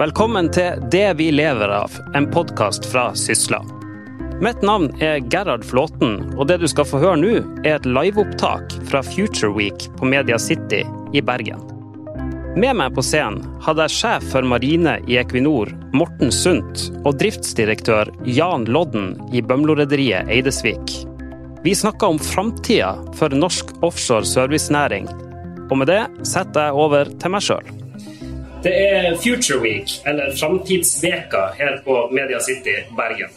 Velkommen til Det vi lever av, en podkast fra Sysla. Mitt navn er Gerhard Flåten, og det du skal få høre nå, er et liveopptak fra Future Week på Media City i Bergen. Med meg på scenen hadde jeg sjef for marine i Equinor, Morten Sundt, og driftsdirektør Jan Lodden i Bømlo-rederiet Eidesvik. Vi snakka om framtida for norsk offshore servicenæring, og med det setter jeg over til meg sjøl. Det er Future Week, eller Framtidsveka, her på Media City Bergen.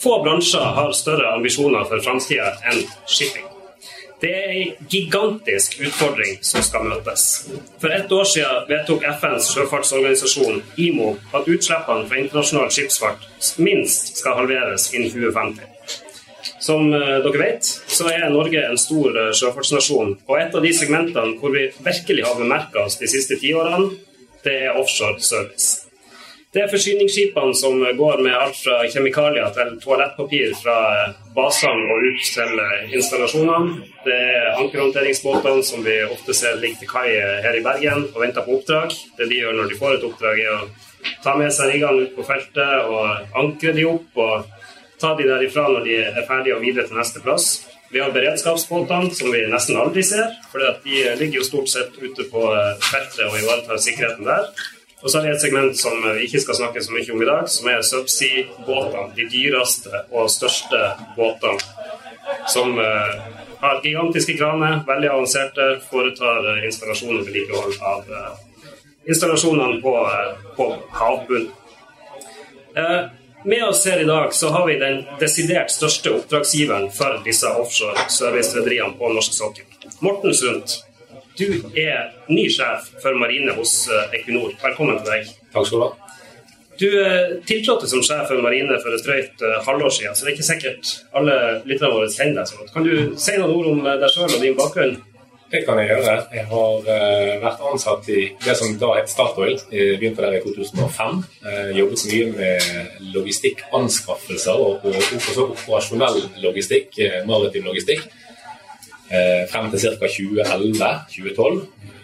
Få bransjer har større ambisjoner for framtida enn shipping. Det er en gigantisk utfordring som skal møtes. For ett år siden vedtok FNs sjøfartsorganisasjon, IMO, at utslippene fra internasjonal skipsfart minst skal halveres innen 2050. Som eh, dere vet, så er Norge en stor eh, sjøfartsnasjon. Og et av de segmentene hvor vi virkelig har bemerka oss de siste tiårene, det er offshore service. Det er forsyningsskipene som går med alt fra kjemikalier til toalettpapir fra basene og ut til installasjonene. Det er ankerhåndteringsbåtene som vi ofte ser ligger til kai her i Bergen og venter på oppdrag. Det de gjør når de får et oppdrag, er å ta med seg riggene ut på feltet og ankre de opp og ta de derifra når de er ferdige og videre til neste plass. Vi har beredskapsbåtene, som vi nesten aldri ser. For de ligger jo stort sett ute på feltet og ivaretar sikkerheten der. Og så har vi et segment som vi ikke skal snakke så mye om i dag, som er subsea-båtene. De dyreste og største båtene. Som har gigantiske kraner, veldig avanserte, foretar installasjon og vedlikehold av installasjonene på, på havbunnen. Med oss her i dag så har vi den desidert største oppdragsgiveren for disse offshore servicerederiene på norsk sokkel. Morten Sundt, du er ny sjef for marine hos Equinor. Velkommen til deg. Takk skal du ha. Du tiltrådte som sjef for marine for et drøyt halvår siden, så det er ikke sikkert alle lytterne våre kjenner deg så godt. Kan du si noen ord om deg sjøl og din bakgrunn? Det kan jeg gjøre. Jeg har uh, vært ansatt i det som da het Statoil. Jeg begynte der i 2005. Uh, jobbet mye med logistikkanskaffelser og, og også operasjonell logistikk, uh, maritim logistikk, frem til ca. 2011-2012.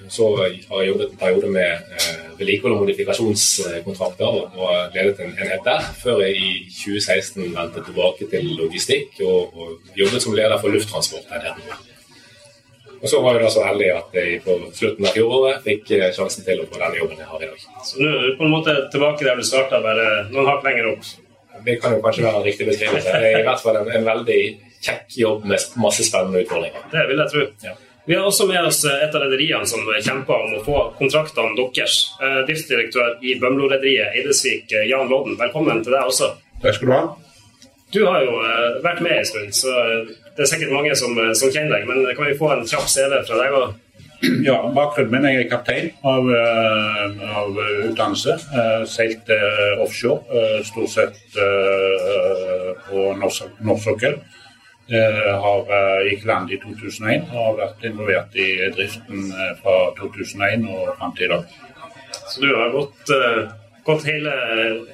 Så har jeg jobbet en periode med vedlikehold og modifikasjonskontrakter og, og ledet en enhet der, før jeg i 2016 vendte tilbake til logistikk og, og jobbet som leder for lufttransportenheten. Og så var jeg da så heldig at jeg på slutten av fjoråret fikk sjansen til å få den jobben jeg har i dag. Så nå er du på en måte tilbake der du starta, bare noen hakk lenger opp? Det kan jo kanskje være en riktig beskrivelse. Det er i hvert fall en, en veldig kjekk jobb med masse spennende utfordringer. Det vil jeg tro. Ja. Vi har også med oss et av rederiene som kjemper om å få kontraktene deres. Driftsdirektør i Bømlo-rederiet Eidesvik, Jan Lodden. Velkommen til deg også. Takk skal du ha. Du har jo vært med en stund, så det er sikkert mange som, som kjenner deg. Men kan vi få en kjapp CV fra deg òg? Ja, bakgrunnen min jeg er kaptein av, av utdannelse. Seilt offshore, stort sett på norsk sokkel. Har gikk land i 2001 og har vært involvert i driften fra 2001 og fram til i dag. Så du har gått, gått hele,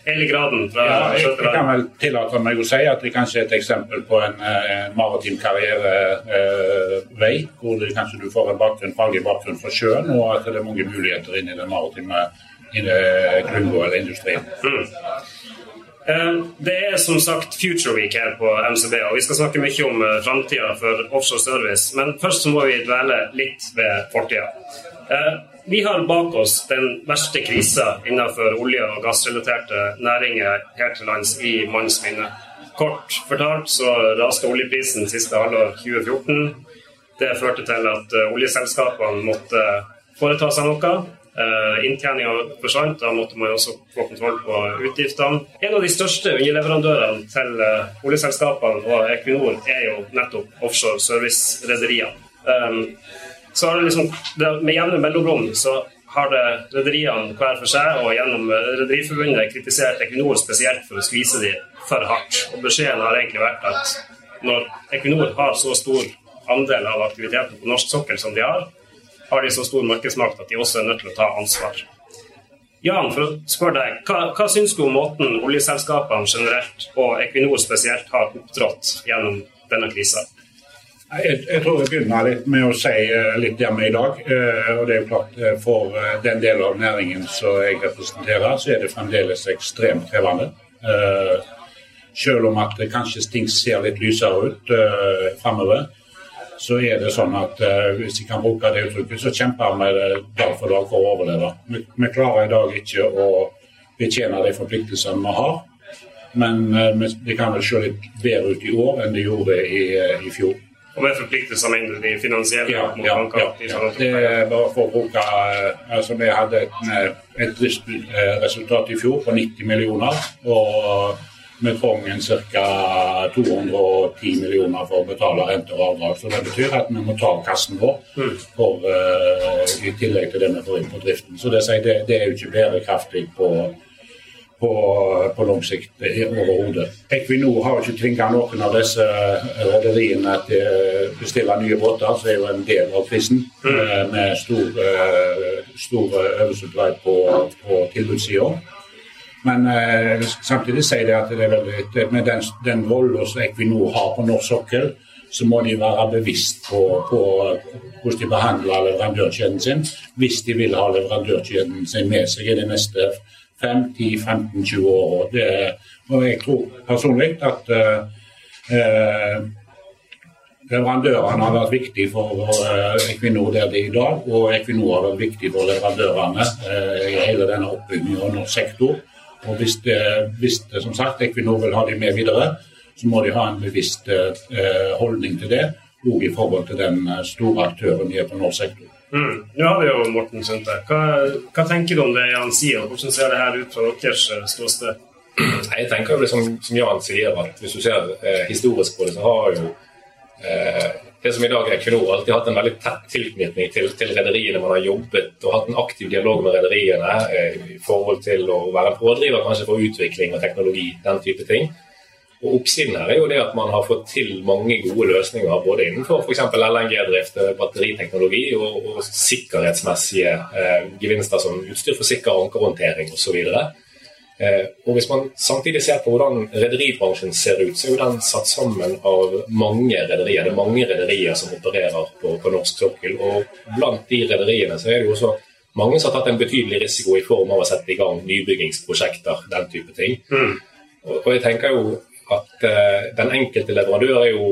hele, graden fra ja, jeg, jeg, kan vel tillate meg å si at det kanskje er et eksempel på en uh, maritim karrierevei, uh, hvor det, kanskje du får en bakgrunn, faglig bakgrunn fra sjøen, og at det er mange muligheter inn i den maritime klynga eller industrien. Mm. Det er som sagt Future Week her på MCB, og vi skal snakke mye om framtida for offshore service. Men først så må vi dvele litt ved fortida. Vi har bak oss den verste krisa innenfor olje- og gassrelaterte næringer her til lands i manns minne. Kort fortalt så raste oljeprisen siste halvår 2014. Det førte til at oljeselskapene måtte foreta seg noe. Uh, Inntjeninga forsvant, da måtte man også få kontroll på utgiftene. En av de største underleverandørene til uh, oljeselskapene og Equinor er jo nettopp offshore service-rederiene. Så har det liksom, det, Med jevne mellomrom så har det rederiene hver for seg og gjennom Rederiforbundet kritisert Equinor spesielt for å skvise de for hardt. Og Beskjeden har egentlig vært at når Equinor har så stor andel av aktiviteten på norsk sokkel som de har, har de så stor markedsmakt at de også er nødt til å ta ansvar. Jan, for å spørre deg, hva, hva syns du om måten oljeselskapene generelt og Equinor spesielt har opptrådt gjennom denne krisa? Jeg, jeg, tror jeg begynner litt med å si uh, litt der vi er i dag. Uh, og det er jo klart uh, For den delen av næringen som jeg representerer, så er det fremdeles ekstremt krevende. selv om at kanskje ting ser litt lysere ut fremover, så er det sånn at hvis jeg kan bruke det uttrykket, så kjemper vi dag for dag for å overleve. Vi, vi klarer i dag ikke å betjene de forpliktelsene vi har. Men det kan vel se litt bedre ut i år enn det gjorde i, i fjor. Og med forpliktelser mener du de finansielle? Ja, ja, ja. Det bare for å bruke eh, altså Vi hadde et, eh, et driftsresultat i fjor på 90 millioner. og vi trenger ca. 210 millioner for å betale renter og avdrag. Så det betyr at vi må ta kassen vår mm. for, uh, i tillegg til det vi får inn på driften. Så det, det, det er jo ikke bærekraftig på på, på lang sikt overhodet. Equinor har ikke tvinga noen av disse eh, rederiene til å bestille nye båter, som er jo en del av prisen, mm. Eh, med stor, eh, stor oversupply på, på tilbudssida. Men eh, samtidig sier de at det er veldig, med den, den rollen som Equinor har på norsk sokkel, så må de være bevisst på, på hvordan de behandler leverandørkjeden sin, hvis de vil ha leverandørkjeden sin med seg i de neste 5-10-15-20 år. Det, og jeg tror personlig at eh, leverandørene har vært viktig for eh, Equinor der de er i dag, og Equinor har vært viktig for leverandørene eh, i hele denne oppbyggingen av norsk sektor. Og hvis, hvis som sagt, Equinor vil ha dem med videre, så må de ha en bevisst eh, holdning til det, òg i forhold til den eh, store aktøren de er på norsk sektor. Mm. Nå har vi jo Morten Sunde. Hva, hva, tenker du om det Jan sier, og hvordan ser det her ut fra deres eh, ståsted? Jeg tenker jo det som, som, Jan sier, at hvis du ser eh, historisk på det, så har jo eh, det som i dag er Equinor, alltid hatt en veldig tett tilknytning til, til rederiene. Man har jobbet og hatt en aktiv dialog med rederiene eh, i forhold til å være pådriver kanskje for utvikling og teknologi, den type ting. Og Oppsiden her er jo det at man har fått til mange gode løsninger både innenfor f.eks. LNG-drift, eh, batteriteknologi og, og sikkerhetsmessige eh, gevinster som utstyr for sikker ankerhåndtering osv. Eh, og Hvis man samtidig ser på hvordan rederibransjen ser ut, så er jo den satt sammen av mange rederier. Det er mange rederier som opererer på, på norsk sokkel. Og blant de rederiene så er det jo også mange som har tatt en betydelig risiko i form av å sette i gang nybyggingsprosjekter, den type ting. Mm. Og, og jeg tenker jo at uh, den enkelte leverandør er jo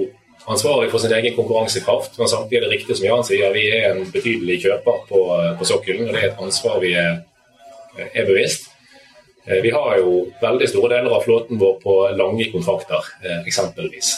ansvarlig for sin egen konkurransekraft, men samtidig er det riktig som Jan sier, vi er en betydelig kjøper på, eh, på sokkelen, og det er et ansvar vi er, er bevisst. Vi har jo veldig store deler av flåten vår på lange kontrakter, eksempelvis.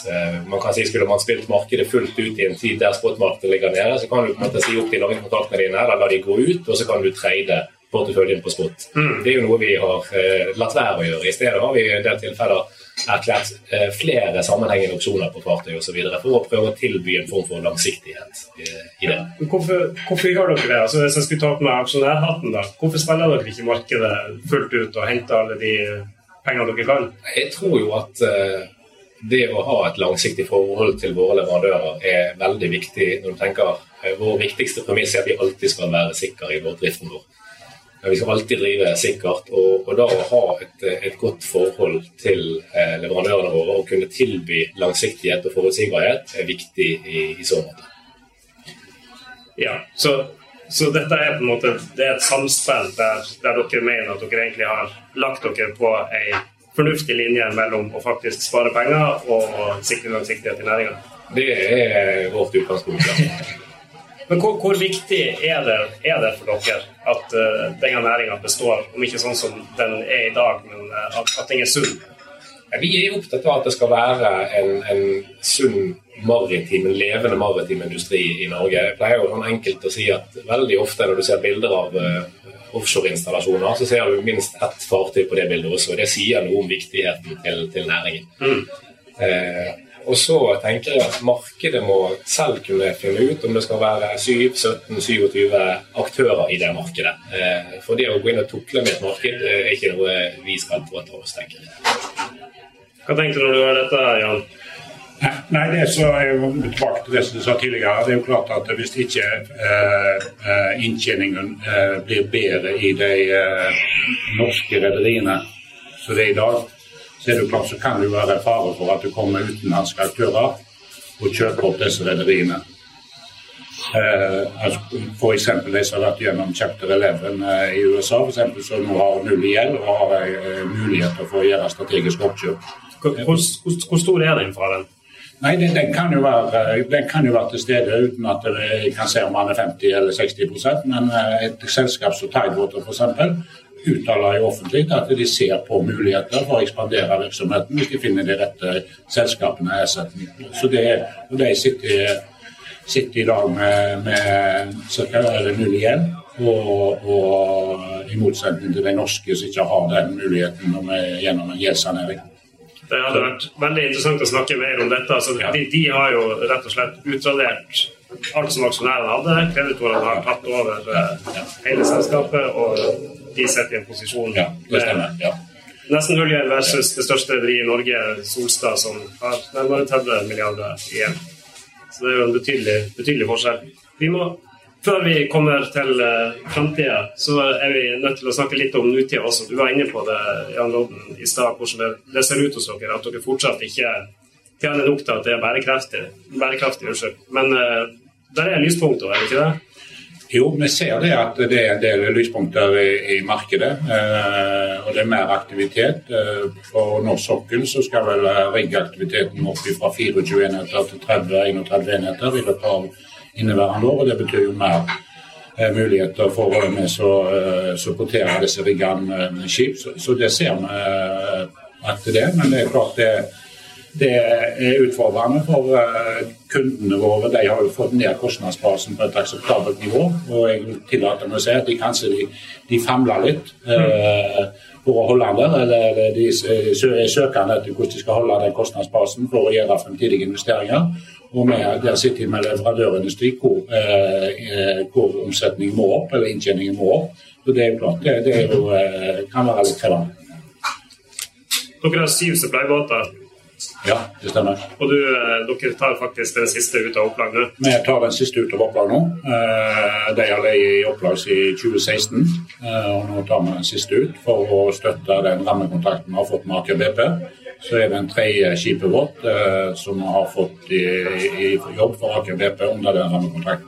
Man kan si Skulle man spilt markedet fullt ut i en tid der spotmarkedet ligger nede, så kan du på en måte si opp de lange kontraktene dine, eller la de gå ut, og så kan du trade porteføljen på spot. Mm. Det er jo noe vi har latt være å gjøre. I stedet har vi i en del tilfeller erklært eh, flere sammenhengende opsjoner på fartøy osv. for å prøve å tilby en form for langsiktighet i det. Hvorfor, hvorfor gjør dere det? Altså, hvis jeg skulle ta på meg aksjonærhatten, da, hvorfor spiller dere ikke markedet fullt ut og henter alle de pengene dere kan? Jeg tror jo at uh, det å ha et langsiktig forhold til våre leverandører er veldig viktig når du tenker uh, Vår viktigste premiss er at vi alltid skal være sikre i vår driften vår. Vi skal alltid drive sikkert. Og, og da å ha et, et, godt forhold til eh, leverandørene våre og kunne tilby langsiktighet og forutsigbarhet er viktig i, i så måte. Ja, så, så, dette er på en måte det er et samspill der, der, dere mener at dere egentlig har lagt dere på ei fornuftig linje mellom å faktisk spare penger og sikre langsiktighet i næringa? Det er vårt utgangspunkt. ja. Men hvor, hvor viktig er det, er det, for dere at uh, denne næringa består, om ikke sånn som den er i dag, men uh, at, at, den er sunn? Vi er opptatt av at det skal være en, en sunn maritim, en levende maritim industri i Norge. Jeg pleier jo sånn enkelt å si at veldig ofte når du ser bilder av uh, offshoreinstallasjoner, så ser du minst ett fartøy på det bildet også. og Det sier noe om viktigheten til, til næringen. Mm. Eh, og så tenker jeg at markedet må selv kunne finne ut om det skal være 7-17-27 aktører i det markedet. Eh, for det å gå inn og tukle med et marked er ikke noe vi skal påta oss, tenker jeg. Hva tenkte du når du hørte dette, Jan? Nei, det så er jo tilbake til det som du sa tidligere. Det er jo klart at Hvis ikke eh, eh inntjeningen eh, blir bedre i de eh, norske rederiene som det er i dag, så, er det klart, så kan det jo være fare for at det kommer utenlandske aktører og kjøper opp disse rederiene. Eh, altså, F.eks. de som har vært gjennom chapter 11 eh, i USA, for eksempel, som nå har null gjeld og har eh, muligheter for å gjøre strategiske oppkjøp. Hvor, hvor, hvor stor er den faren? Nei, den, den, kan være, den, kan jo være, til stede uten at jeg kan se om han er 50 eller 60% men et selskap som Tidewater f.eks. uttaler jo offentlig at de ser på muligheter for å ekspandere virksomheten hvis de finner de rette selskapene. Så det, og de sitter sitter i dag med, med ca. null igjen. Og, og, i motsetning til de norske som ikke har den muligheten gjennom en gjeldssanering. Det hadde vært veldig interessant å snakke mer om dette. Altså, ja. de, de, har jo rett og slett utradert alt som aksjonærene hadde. Kreditorene har tatt over uh, hele selskapet, og de sitter i en posisjon ja, det stemmer. Ja. nesten nullgjeld versus det største rederiet i Norge, Solstad, som har nærmere 30 milliarder igjen. Så det er jo en betydelig, betydelig forskjell. Vi må, før vi kommer til uh, framtida, så er vi nødt til å snakke litt om nutida også. Du var inne på det Jan Rodden, i stad, hvordan det, det, ser ut hos dere. At dere fortsatt ikke tjener nok til at det er bærekraftig. bærekraftig unnskyld. Men uh, der er lyspunkter, er det ikke det? Jo, vi ser det at det er en del lyspunkter i, i markedet. Eh, og det er mer aktivitet. Eh, på norsk sokkel så skal vel riggaktiviteten opp fra 24 enheter til 30-31 enheter i løpet av inneværende år. og Det betyr jo mer eh, muligheter for å eh, supportere disse riggene med skip. Så, så, det ser vi eh, at det er. Men det er klart det er det er utfordrende for eh, kundene våre. De har jo fått ned kostnadsbasen på et akseptabelt nivå. Og jeg tillater meg å si at de kanskje de, de famler litt eh, for å holde den der. Eller de er søkende etter hvordan de skal holde den kostnadsbasen for å gjøre fremtidige investeringer. Og vi der sitter med leverandørindustri hvor, eh, eh, hvor omsetningen må opp, eller inntjeningen må opp. Så det er jo klart, det, det er jo, eh, kan være litt krevende. Dere har syv supply-båter. Ja, det stemmer. Og du, eh, dere tar faktisk den siste ut av opplag nå? Vi tar den siste ut av opplag nå. Eh, de har ligget i opplag i 2016, eh, og nå tar vi den siste ut for å støtte den rammekontrakten vi har fått med Aker BP. Så er det en tredje skipet vårt som vi har fått i, i jobb for Aker BP under den rammekontrakten.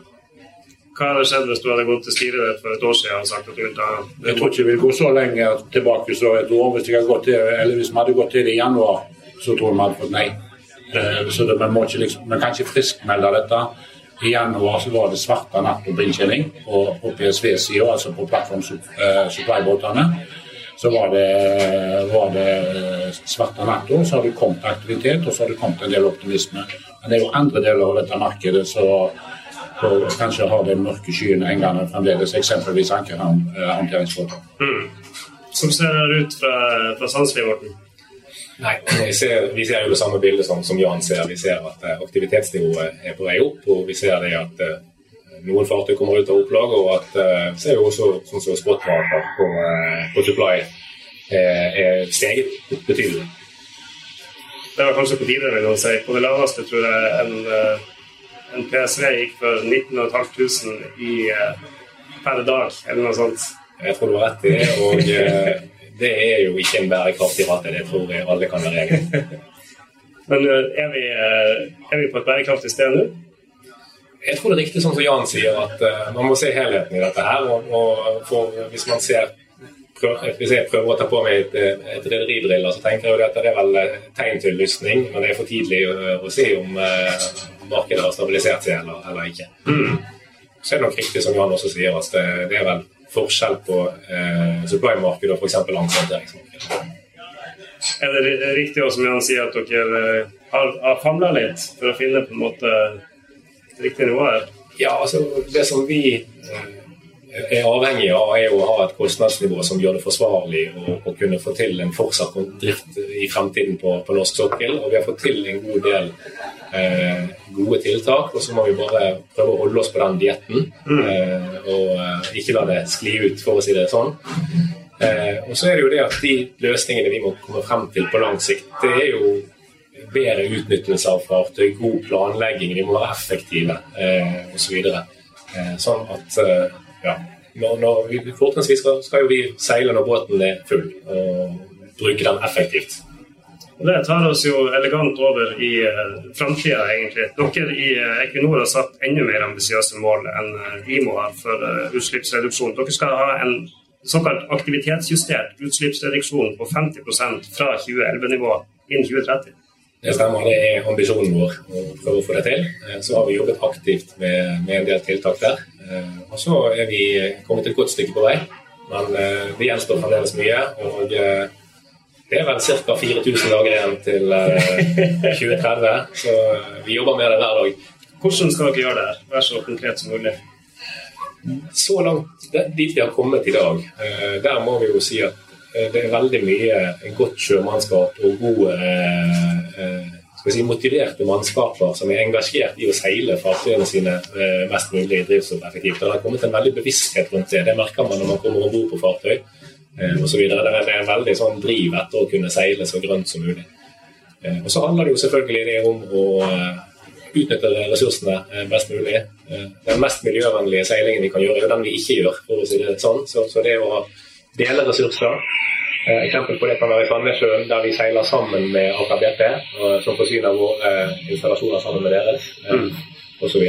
Hva hadde skjedd hvis du hadde gått til styret ditt for et år siden og sagt at du ville ta Jeg tror ikke vi går så lenge tilbake så et år. Hvis, gått til, eller hvis vi hadde gått til det i januar så tror vi hadde fått nei. Eh, så det, man, må ikke liksom, man kan ikke friskmelde dette. I januar så var det svarte natt på inntjening på, på PSV-sida, altså på plattform uh. Så var det, var det eh, svarte natta, så har det kommet aktivitet og så har det kommet en del optimisme. Men det er jo andre deler av dette markedet som kanskje har de mørke skyene hengende fremdeles, eksempelvis ankerhåndteringsbåter. Mm. Som ser ut fra, fra Sandsli-Morten? Nei, vi ser, vi ser, jo det samme bildet som, som, Jan ser. Vi ser at uh, aktivitetsnivået er på vei opp. Og vi ser det at uh, noen fartøy kommer ut av opplag, og at uh, ser jo også sånn som spotrater på, på supply er steget betydelig. Det var kanskje på tide, vil jeg si. På det laveste tror jeg en, en PSV gikk for 19.500 i, per dag, eller noe sånt. Jeg tror du har rett i det. og det er jo ikke en bærekraftig rate. Det tror jeg alle kan være enig i. Men eh, er vi, eh, er vi, på et bærekraftig sted nå? Jeg tror det er riktig sånn som Jan sier, at uh, man må se helheten i dette her. Og, og for, hvis man ser hvis jeg prøver å ta på meg et, et rederibriller, så tenker jeg jo at det er vel tegn til lysning, men det er for tidlig å, å si om uh, markedet har stabilisert seg eller, eller ikke. Mm. Så er det nok riktig som Jan også sier, at det, det er vel forskjell på eh, supply-markedet og f.eks. ankehandteringsmarkedet. Er det riktig som Jan sier, at dere eh, har, har famla litt for å finne på en måte riktig nivå her? Ja, altså det som vi eh, er avhengig av, er å ha et kostnadsnivå som gjør det forsvarlig å, å kunne få til en fortsatt drift i fremtiden på, på norsk sokkel. Og vi har fått til en god del eh, gode tiltak, og så må vi bare prøve å holde oss på den dietten. Mm. Eh, og eh, ikke la det skli ut, for å si det sånn. Eh, og så er det jo det at de løsningene vi må komme frem til på lang sikt, det er jo bedre utnyttelse av fartøy, god planlegging, de må være effektive eh, osv. Så eh, sånn at eh, ja, når, når vi, Fortrinnsvis skal, skal, jo vi seile når båten er full, og bruke den effektivt. Det tar oss jo elegant over i uh, framtida, egentlig. Dere i uh, Equinor har satt enda mer ambisiøse mål enn uh, IMO har for utslippsreduksjon. Dere skal ha en såkalt aktivitetsjustert utslippsreduksjon på 50% fra 2011-nivå innen 2030. Det stemmer, det er ambisjonen vår å prøve å få det til. Så har vi jobbet aktivt med, med en del tiltak der. Og så er vi kommet et godt stykke på vei. Men det gjenstår fremdeles mye. og det er vel ca. 4000 dager igjen til 2030, eh, så eh, vi jobber med det hver dag. Hvordan skal dere gjøre det? Vær så konkret som mulig. Så langt dit vi har kommet i dag, eh, der må vi jo si at det er veldig mye godt sjømannskap og gode si, motiverte mannskaper som er engasjert i å seile fartøyene sine mest mulig drivstoffeffektivt. Det har kommet en veldig bevissthet rundt det. Det merker man når man kommer om bord på fartøy eh, osv. Det, er en veldig sånn driv etter å kunne seile så grønt som mulig. Eh, og Så handler det jo selvfølgelig om å eh, utnytte ressursene eh, best mulig. Eh, den mest miljøvennlige seilingen vi kan gjøre, er den vi ikke gjør. for å si det sånn. Så, så det å dele ressurser eh, Eksempel på det kan være i Sandnessjøen, der vi seiler sammen med Aker BP, som forsyner våre installasjoner sammen med deres, eh, osv.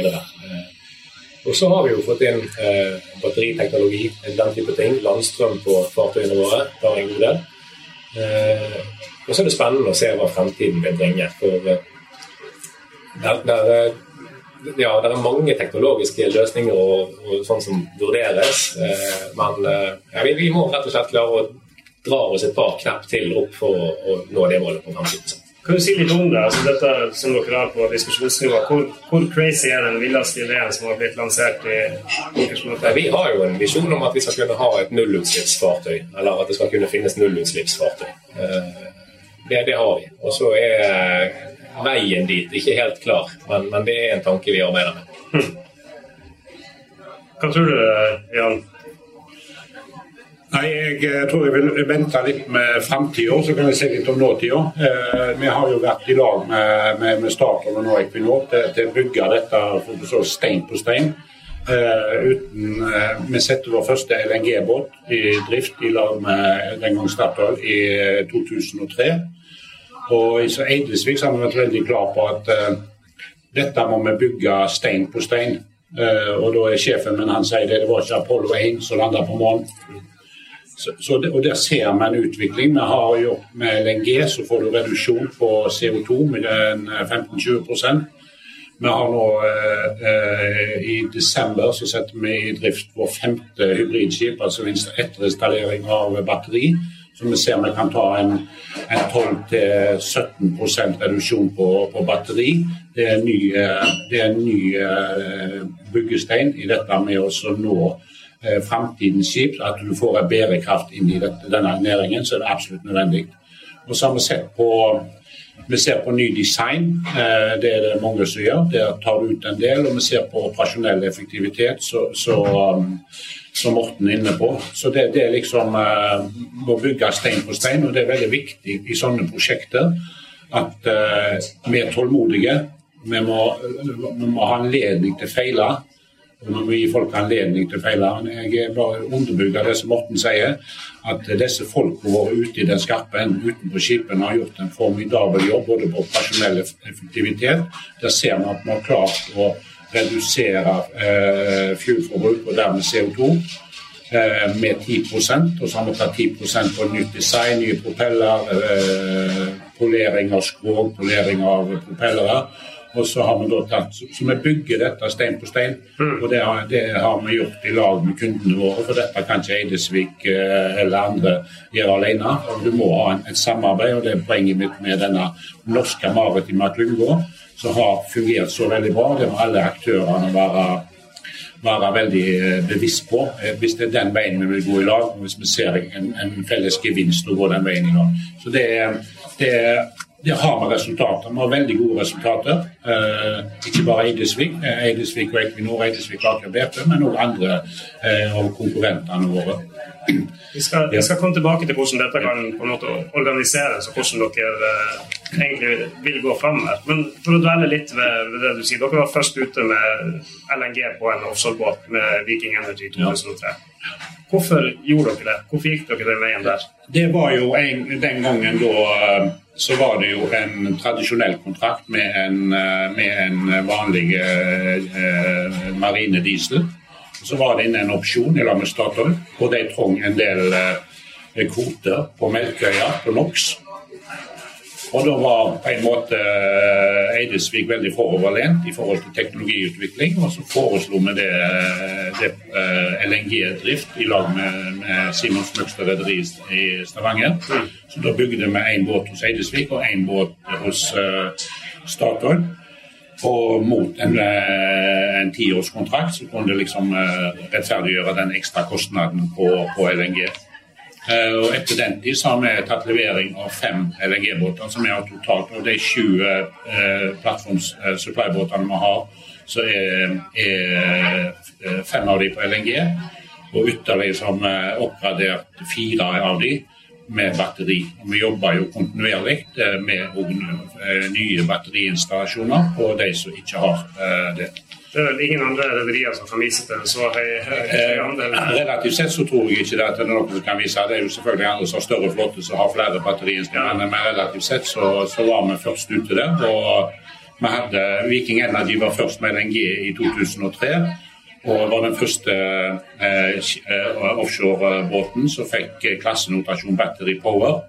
Og så har vi jo fått inn eh, batteriteknologi, den type ting. Landstrøm på fartøyene våre tar en god del. Eh, og så er det spennende å se hva fremtiden vil bringe. For eh, der, der, eh, ja, det er mange teknologiske løsninger og, og sånn som vurderes. Eh, men eh, ja, vi, vi, må rett og slett klare å dra oss et par knepp til opp for å, å nå det målet på 50 kan du si litt om det? Altså, dette som dere har på diskusjonsnivå. Hvor, hvor, crazy er den villeste ideen som har blitt lansert i Vi har jo en visjon om at vi skal kunne ha et nullutslippsfartøy. Eller at det skal kunne finnes nullutslippsfartøy. Eh, det, det har vi. Og så er veien dit ikke helt klar, men, men det er en tanke vi arbeider med. Hmm. Hva tror du, Jan? Nei, Jeg eh, tror jeg vil vente litt med framtida, så kan jeg se litt om nåtida. Eh, vi har jo vært i lag med, med, med Statoil og nå Equinor til, til, å bygge dette så stein på stein. Eh, uten, eh, vi setter vår første LNG-båt i drift i lag med den gang Statoil i 2003. Eh, og i Eidesvik har vi vært veldig klar på at uh, dette må vi bygge stein på stein. og da er sjefen min han sier det, det var ikke Apollo 1 som landa på månen. Så, så det, og Der ser vi en utvikling. Vi har gjort med LNG så får du reduksjon på CO2 med 15-20% Vi har nå eh, I desember så setter vi i drift vår femte hybridskip, altså etterinstallering av batteri. Så vi ser vi kan ta en, en 12-17% reduksjon på, på, batteri. Det er ny, eh, det er en ny uh, byggestein i dette med å nå eh, framtidens skip, at du får en bærekraft inn i denne næringen, så er det absolutt nødvendig. Og så har vi sett på vi ser på ny design, eh, det er det mange som gjør. Der tar du ut en del. Og vi ser på operasjonell effektivitet, så, så, som Morten er inne på. Så det, det liksom uh, å bygge stein på stein, og det er veldig viktig i sånne prosjekter at uh, vi er tålmodige. Vi må, vi må ha anledning til å feile. Vi må gi folk anledning til å feile. Jeg bare underbygd av det som Morten sier, at disse folkene våre ute i den skarpe enden utenfor skipene har gjort en formidabel jobb både på operasjonell effektivitet. Der ser vi at vi har klart å redusere eh, fuelforbruk og dermed CO2 eh, med 10% Og så har vi tatt 10% på nytt design, nye propeller, eh, polering av skrog, polering av propellere. Og så har vi da tatt, så vi bygger dette stein på stein. Mm. Og det har, det har, vi gjort i lag med kundene våre, for dette kan ikke Eidesvik eh, eller andre gjøre alene. Og du må ha et samarbeid, og det er poenget mitt med denne norske maritime klynga, som har fungert så veldig bra. Det må alle aktørene være være veldig eh, bevisst på. Eh, hvis det er den veien vi vil gå i lag, hvis vi ser en, en felles gevinst å gå den veien i lag. Så det, det, det har vi resultater. Vi har veldig gode resultater. Eh, ikke bare Eidesvik, eh, Eidesvik og Equinor, Eidesvik og Aker BP, men også andre eh, av konkurrentene våre. Vi skal, vi skal, komme tilbake til hvordan dette kan på en måte organiseres, og hvordan dere eh, egentlig vil gå fram her. Men for å dvele litt ved, ved, det du sier. Dere var først ute med LNG på en offshorebåt med Viking Energy i 2003. Hvorfor gjorde dere det? Hvorfor gikk dere den veien der? Det var jo en, Den gangen da eh, så var det jo en tradisjonell kontrakt med en, eh, med en vanlig eh, marinediesel. Så var det inne en opsjon i lag med Statoil, og de trong en del eh, kvoter på Melkøya, på NOx. Og da var på en måte eh, Eidesvik veldig foroverlent i forhold til teknologiutvikling. Og så foreslo vi det, eh, det eh, LNG-drift i lag med, med Simons Møgster rederi i Stavanger. Så da bygde vi én båt hos Eidesvik og én båt hos Statoil. Og mot en, en tiårskontrakt så kunne det liksom rettferdiggjøre den ekstra kostnaden på, på LNG. Eh, og etter den tid så har vi tatt levering av fem LNG-båter, som er totalt. Og de sju eh, plattforms-supply-båtene vi har, så er, er, eh, fem av de på LNG. Og ytterligere så har vi oppgradert fire av de med batteri. Og vi jobber jo kontinuerlig eh, med nye batteriinstallasjoner på de som ikke har det. Det er vel ingen andre rederier som kan vise til så høy, høy andel? Eh, relativt sett så tror jeg ikke det at det er noen som kan vise. Det er jo selvfølgelig andre som har større flåte som har flere batteriinstrumenter, men relativt sett så, så, var vi først ute der. og vi hadde, Viking Energy var først med LNG i 2003. Og var den første eh, eh, offshorebåten som fikk klassenotasjon Battery Power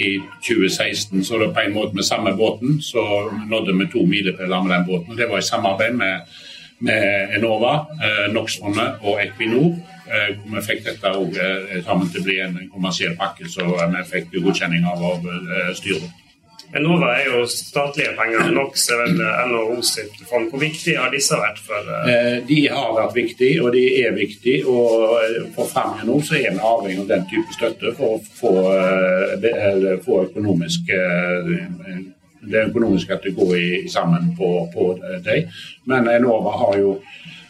i 2016. Så det på en måte med samme båten så nådde vi to milepæler med den båten. og Det var i samarbeid med med Enova, eh, NOx-fondet og Equinor. Eh, vi fikk dette eh, sammen til å bli en kommersiell pakke, så vi fikk godkjenning av, av styret. Enova er jo statlige penger. NOx er vel NHO sitt fond. Hvor viktig har disse vært for De har vært viktige, og de er viktige. Og for Framia nå så er vi avhengig av den type støtte for å få, få økonomisk det økonomiske at det går i, sammen på, på dem. Men Enova har jo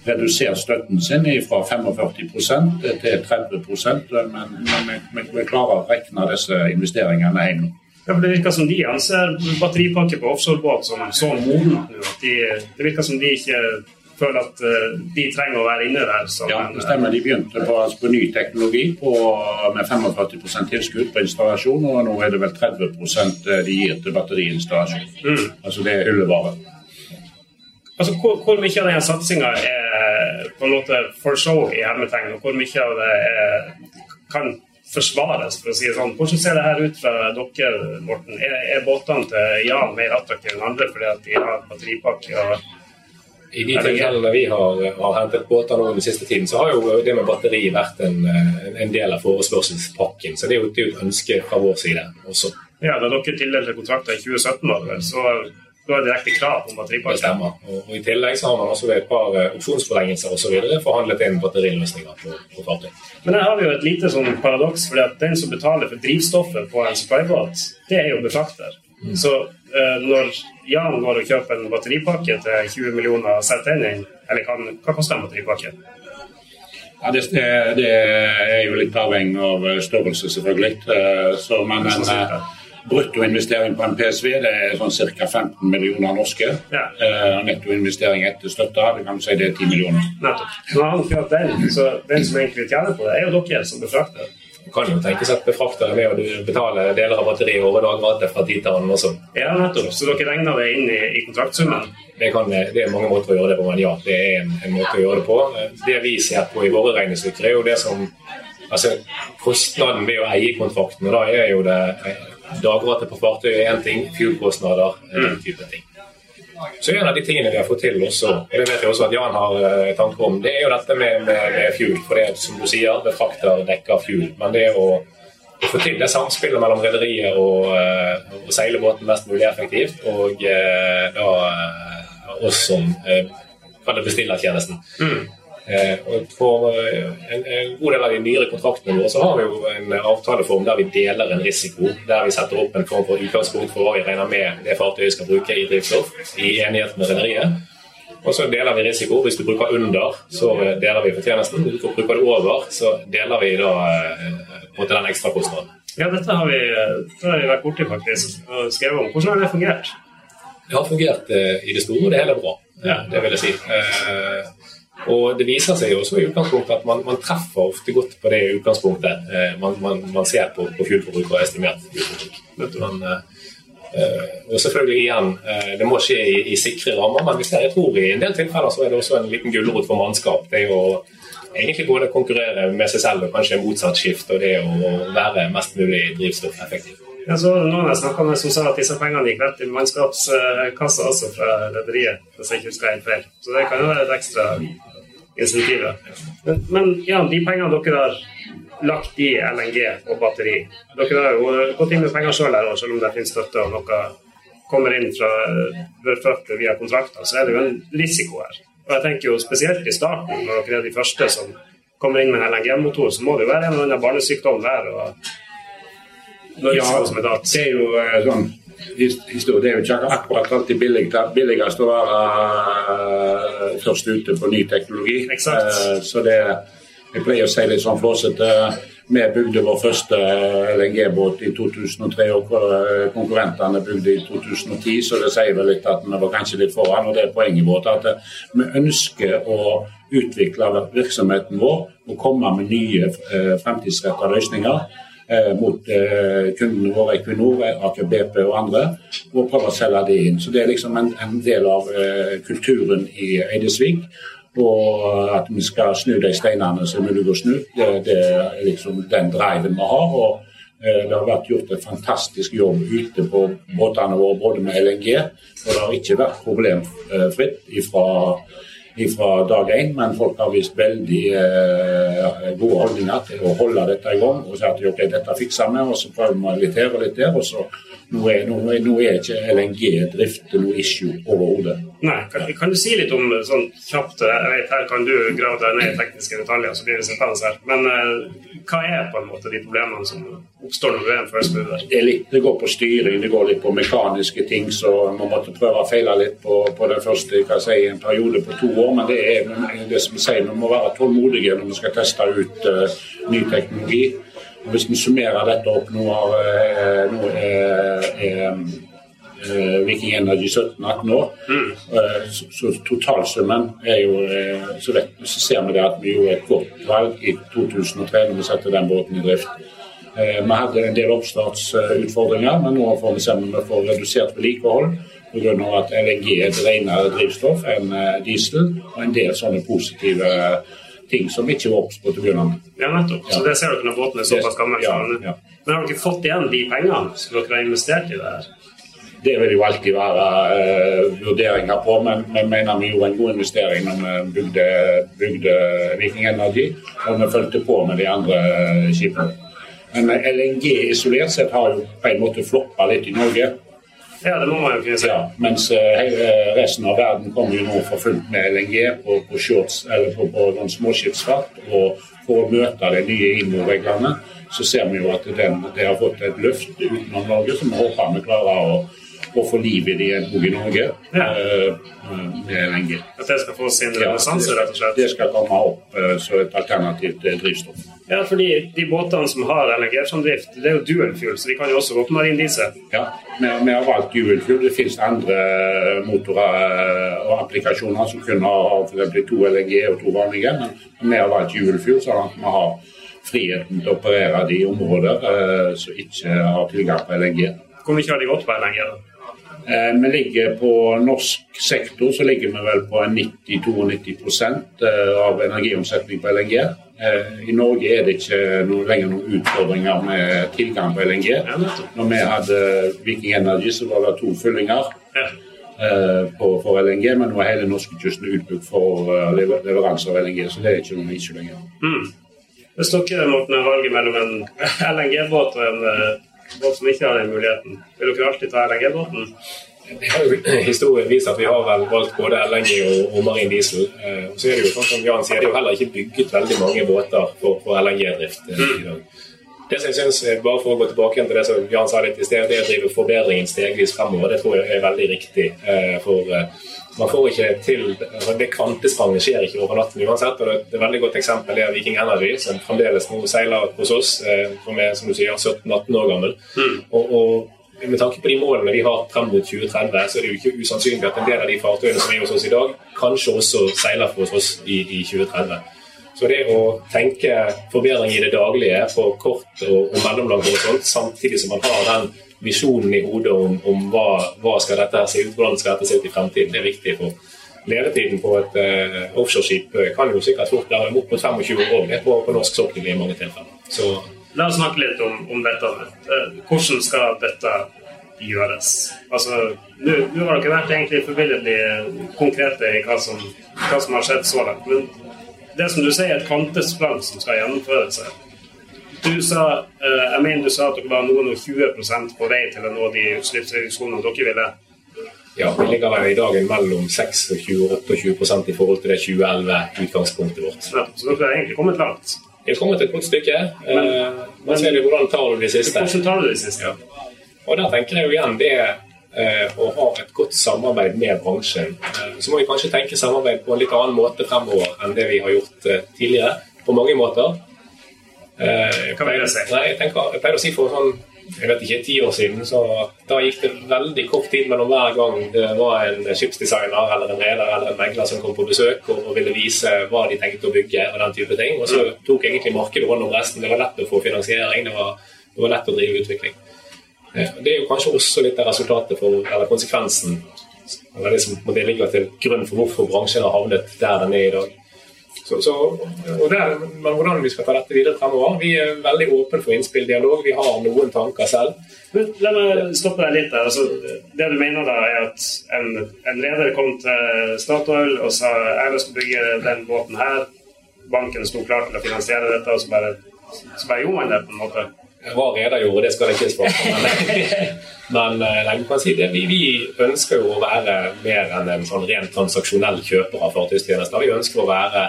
redusert støtten sin fra 45% til 30 men, men vi, klarer å regne disse investeringene hjem. Ja, Det virker som de anser batteripakke på offshorebåt som så moden at De, det virker som de ikke føler at uh, de trenger å være inne der. ja, det stemmer. De begynte på, altså, på ny teknologi på, med 45% tilskudd på installasjon, og nå er det vel 30 eh, de gir til batteriinstallasjon. Mm. Altså det er hyllevare. Altså, hvor, hvor, mye av denne satsinga er på en måte for show i hermetegn, og hvor mye av det er, kan forsvares, for å si det sånn. Hvordan ser det her ut fra dere, Morten? Er, er båtene til Jan mer attraktive enn andre fordi at de har batteripakke? og i de tilfellene vi har, har hentet båter nå den siste tiden, så har jo det med batteri vært en, en del av forespørselspakken. Så det er jo, et ønske fra vår side også. Ja, Da dere tildelte kontrakter i 2017, var det vel, så da er det direkte krav om batteripakke? Det stemmer. Og, og, I tillegg så har man også ved et par opsjonsforlengelser osv. forhandlet inn batteriløsninger på, på fartøy. Men her har vi jo et lite sånn paradoks, fordi at den som betaler for drivstoffet på en supply-båt, det er jo befrakter. Mm. Så når Jan går og kjøper en batteripakke til 20 millioner og setter den inn, eller hva, hva koster en batteripakke? Ja, det, det, er jo litt avhengig av størrelse, selvfølgelig. Eh, så, men en uh, bruttoinvestering på en PSV det er sånn ca. 15 millioner norske. Ja. Uh, nettoinvestering etter støtte det kan du si det er 10 millioner. Nettopp. Nå har han kjøpt den, så den som egentlig tjener på det, er jo dere som befrakter. Kan jo tenkes at befrakter er med å betale deler av batteriet over dagrate fra tid til annen også. Ja, nettopp. Så dere regner det inn i, i kontraktsummen? Det, kan, det, er mange måter å gjøre det på, men ja, det er en, en, måte å gjøre det på. Det vi ser på i våre regnestykker, er jo det som altså Kostnaden ved å eie kontrakten, og da er jo det dagrate på fartøyet én ting, fuel-kostnader, den mm. type ting. Så en av de tingene vi har fått til også, og det vet jeg også at Jan har uh, tanker om, det er jo dette med, med, med fuel. For det som du sier, befrakter dekker fuel. Men det å, å få til det samspillet mellom rederiet og, uh, og seile båten mest mulig effektivt, og uh, da oss som kaller bestiller tjenesten. Mm. Eh, og For eh, en, en god del av de nyere kontraktene våre så har vi jo en avtaleform der vi deler en risiko. Der vi setter opp en form for utgangspunkt for hva vi regner med det fartøyet skal bruke i drivstoff, i enighet med rederiet. Og så deler vi risiko. Hvis du bruker under, så deler vi fortjenesten. Hvis du bruker det over, så deler vi da på den ekstra kostnaden. Ja, dette har vi, dette har vi vært borti faktisk og skrevet om. Hvordan har det fungert? Det har fungert i det store og det hele bra. Ja, det vil jeg si. Og det viser seg jo også i utgangspunktet at man, man treffer ofte godt på det utgangspunktet eh, man, man, man, ser på, på fuelforbruk og estimert fuelforbruk. Men, eh, og selvfølgelig igjen, eh, det må skje i, i, sikre rammer, men hvis jeg tror i en del tilfeller så er det også en liten gulrot for mannskap. Det å egentlig både konkurrere med seg selv og kanskje motsatt skift, og det å være mest mulig drivstoffeffektiv. Jeg så noen jeg snakka med som sa at disse pengene gikk rett i mannskapskassa også fra rederiet, hvis jeg ikke husker helt feil. Så det kan jo være et ekstra insentiv. Men, men, ja, de pengene dere har lagt i LNG og batteri Dere har jo gått inn med penger sjøl her, selv om det finnes støtte og noe kommer inn fra Børfødt via kontrakter, så er det jo en risiko her. Og jeg tenker jo Spesielt i starten, når dere er de første som kommer inn med en LNG-motor, så må det jo være en eller annen barnesykdom der. og ja, det er jo eh, sånn historie. Det er jo ikke akkurat alltid billigst å være uh, først ute på ny teknologi. Exakt. så det Jeg pleier å si litt sånn flåsete. Vi bygde vår første LNG-båt i 2003, og konkurrentene bygde i 2010, så det sier vel litt at vi var kanskje litt foran. og Det er poenget vårt at vi ønsker å utvikle virksomheten vår og komme med nye fremtidsrettede løsninger eh, mot eh, kundene våre, Equinor, Aker BP og andre, og prøve å selge de inn. Så Det er liksom en, en del av eh, kulturen i Eidesvik. Og at vi skal snu de steinene som er mulig å snu, det, det, er liksom den driven vi har. og eh, det har vært gjort en fantastisk jobb ute på båtene våre, både med LNG. Og det har ikke vært problemfritt fra fra dag én, men folk har vist veldig eh, gode holdninger til å holde dette i gang. Og si at ok, dette fikser vi, og så prøver vi litt her og litt der. og så nå er, nå, nå er ikke LNG-drift noe issue overhodet. Nei, kan, kan, du si litt om sånn kjapt jeg vet Her kan du grave deg ned i tekniske detaljer, så blir det sittende her. Men eh, hva er på en måte de problemene som oppstår når du er en first mover? Det, litt, det, går på styring, det går litt på mekaniske ting, så man måtte prøve å feile litt på, på den første hva si, en periode på to år. Men det er det som sier, vi må være tålmodige når vi skal teste ut uh, ny teknologi. Hvis vi summerer dette opp nå, nå er, er, Viking Energy 17-18 år, mm. så, så, totalsummen er jo så, vet, så ser vi det at vi gjorde et godt valg i 2003 når vi satte den båten i drift. Vi hadde en del oppstartsutfordringer, men nå får vi se om vi får redusert vedlikehold pga. at LNG er et renere drivstoff enn diesel, og en del sånne positive ting som ikke var obs på begynne. Ja, nettopp. Så det ser dere når båten er såpass gammel. Ja, ja. Men har dere fått igjen de pengene som dere har investert i det her? Det vil jo alltid være uh, vurderinger på, men vi mener vi gjorde en god investering når vi bygde, bygde Viking Energy, og vi fulgte på med de andre skipene. Men LNG isolert sett har jo på en måte floppa litt i Norge. Ja, det må man jo kunne si. Ja, mens uh, resten av verden kommer jo nå for fullt med LNG på, på shorts, eller på, på noen småskipsfart. Og for å møte de nye IMO-reglene, så ser vi jo at den, det har fått et løft utenom Norge, som vi håper vi klarer å å få liv i det igjen òg i Norge ja. uh, med LNG. At det skal få sin renessanse, rett og slett? Det skal komme opp uh, som et alternativt drivstoff. Ja, fordi de båtene som har LNG som drift, det er jo dual fuel, så de kan jo også gå på marin diesel? Ja, vi har valgt dual fuel. Det finnes andre motorer og applikasjoner som kunne ha f.eks. to LNG og to vanlige, men vi har valgt dual fuel, sånn at vi har friheten til å operere de områder som ikke har tilgang på LNG. Hvor mye har de gått på LNG? da? Eh, vi ligger på norsk sektor så ligger vi vel på 90-92 eh, av energiomsetning på LNG. Eh, I Norge er det ikke noe, lenger noen utfordringer med tilgang på LNG. Når vi hadde Viking Energy, så var det to fyllinger på, for LNG, men nå er hele norskekysten utbygd for leveranse av LNG, så det er ikke noe issue lenger. Mm. Hvis dere måtte valget mellom en LNG-båt og en båt som ikke har den muligheten. Vil dere alltid ta LNG-båten? Det har jo historien vist at vi har vel valgt både LNG og, og marin diesel. Eh, så er det jo sånn som Jan sier, det er jo heller ikke bygget veldig mange båter for, for LNG-drift eh, i dag. Det som jeg synes, eh, bare for å gå tilbake igjen til det som Jan sa litt i sted, det å drive forbedringen stegvis fremover, det tror jeg er veldig riktig. Eh, for eh, man får ikke til altså Det kvantespranget skjer ikke over natten uansett. og Det et veldig godt eksempel er Viking Energy, som fremdeles nå seiler hos oss, som er som du sier, 17-18 år gammel. Mm. og, og med tanke på de målene vi har frem mot 2030, så er det jo ikke usannsynlig at en del av de fartøyene som er hos oss i dag, kanskje også seiler for oss i, i 2030. Så det å tenke forbedring i det daglige på kort og, og mellomlang horisont, samtidig som man har den visjonen i hodet om, om hva, hva, skal dette se ut, hvordan skal dette se ut i fremtiden, det er viktig. for Levetiden på et uh, offshoreskip kan jo sikkert fort være opp mot 25 år på, på norsk sokkel i mange tilfeller. Så La oss snakke litt om, om dette. Eh, hvordan skal dette gjøres? Altså, Nå har dere vært egentlig forbilledlig konkrete i hva som, hva som, har skjedd så langt. Men det som du sier, er et kvantesprang som skal gjennomføres her. Du sa, eh, jeg mener du sa at dere var noen og 20 på vei til å nå de utslippsreduksjonene dere ville. Ja, vi ligger vel i dag mellom 26 og 28 i forhold til det 2011-utgangspunktet vårt. Så dere har egentlig kommet langt? Vi har kommet et godt stykke. Men, eh, men så er hvordan tar du de siste. Hvordan tar du de siste? Ja. Og der tenker jeg jo igjen det eh, å ha et godt samarbeid med bransjen. Eh, så må vi kanskje tenke samarbeid på en litt annen måte fremover enn det vi har gjort eh, tidligere. På mange måter. Eh, Hva vil jeg si? Nei, jeg, tenker, jeg pleier å si for sånn jeg vet ikke, ti år siden, så da gikk det veldig kort tid mellom hver gang det var en skipsdesigner eller en reder eller en megler som kom på besøk og, og, ville vise hva de tenkte å bygge og den type ting. Og så tok egentlig markedet hånd om resten. Det var lett å få finansiering, det var, det var lett å drive utvikling. Det er jo kanskje også litt av resultatet for, eller konsekvensen eller det som det ligger til grunn for hvorfor bransjen har havnet der den er i dag. Så, så, og der, men hvordan vi skal ta dette videre fremover Vi er veldig åpne for innspill, dialog. Vi har noen tanker selv. Men, la meg stoppe deg litt der. Altså, det du mener da, er at en, en leder kom til Statoil og sa jeg vil bygge den båten her. Banken sto klar til å finansiere dette, og så bare, så bare gjorde man det på en måte? Hva reder gjorde, det skal jeg ikke svare på. Men, men eh, si vi, vi, ønsker jo å være mer enn en sånn rent transaksjonell kjøper av fartøystjenester. Vi ønsker å være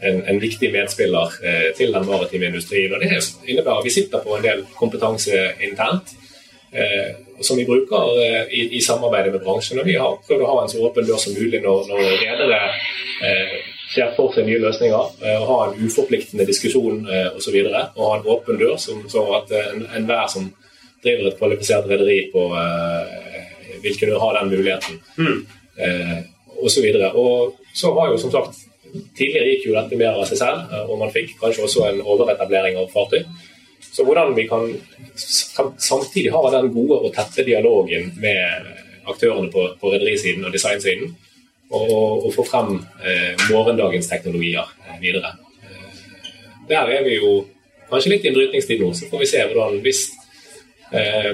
en, en viktig medspiller eh, til den maritime industrien. og Det innebærer at vi sitter på en del kompetanse internt. Eh, som vi bruker eh, i, i, samarbeidet med bransjen. og Vi har prøvd å ha en så åpen dør som mulig når, når redere eh, ser for seg nye løsninger. Eh, og Ha en uforpliktende diskusjon eh, osv. Og, og ha en åpen dør, som, så at enhver en som driver et kvalifisert rederi på eh, vil kunne ha den muligheten. Mm. Eh, og så, videre. og så har jo som sagt Tidligere gikk jo dette mer av seg selv, eh, og man fikk kanskje også en overetablering av fartøy. Så hvordan vi kan, samtidig ha den gode og tette dialogen med aktørene på, på rederisiden og designsiden, og, og få frem eh, morgendagens teknologier eh, videre. Eh, der er vi jo kanskje litt i en brytningstid nå, så får vi se hvordan hvis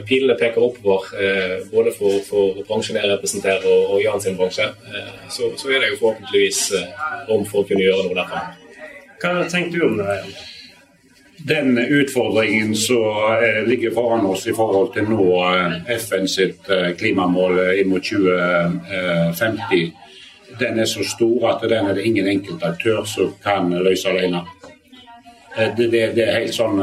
pilene peker oppover eh, både for, for bransjen jeg representerer og, og Jan sin bransje. Eh, så, så, er det jo forhåpentligvis rom for å kunne gjøre noe derfra. Hva tenker du om det? Den utfordringen som ligger foran oss i forhold til nå FN sitt klimamål inn mot 2050, den er så stor at den er det ingen enkelt aktør som kan løse alene. Det, det, det er helt sånn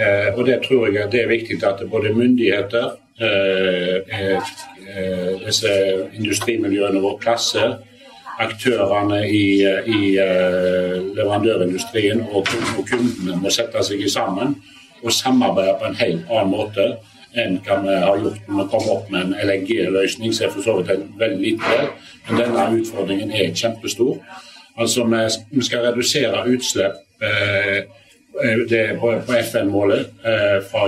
Eh, og Det tror jeg det er viktig at både myndigheter, eh, eh, disse industrimiljøene våre, klasse, aktørene i, i leverandørindustrien og, og, kundene må sette seg sammen og samarbeide på en helt annen måte enn hva vi har gjort når vi kom opp med en LNG-løsning, som er for så vidt veldig lite. Men denne utfordringen er kjempestor. Altså, Vi skal redusere utslipp eh, Eh, på, på FN-målet eh, fra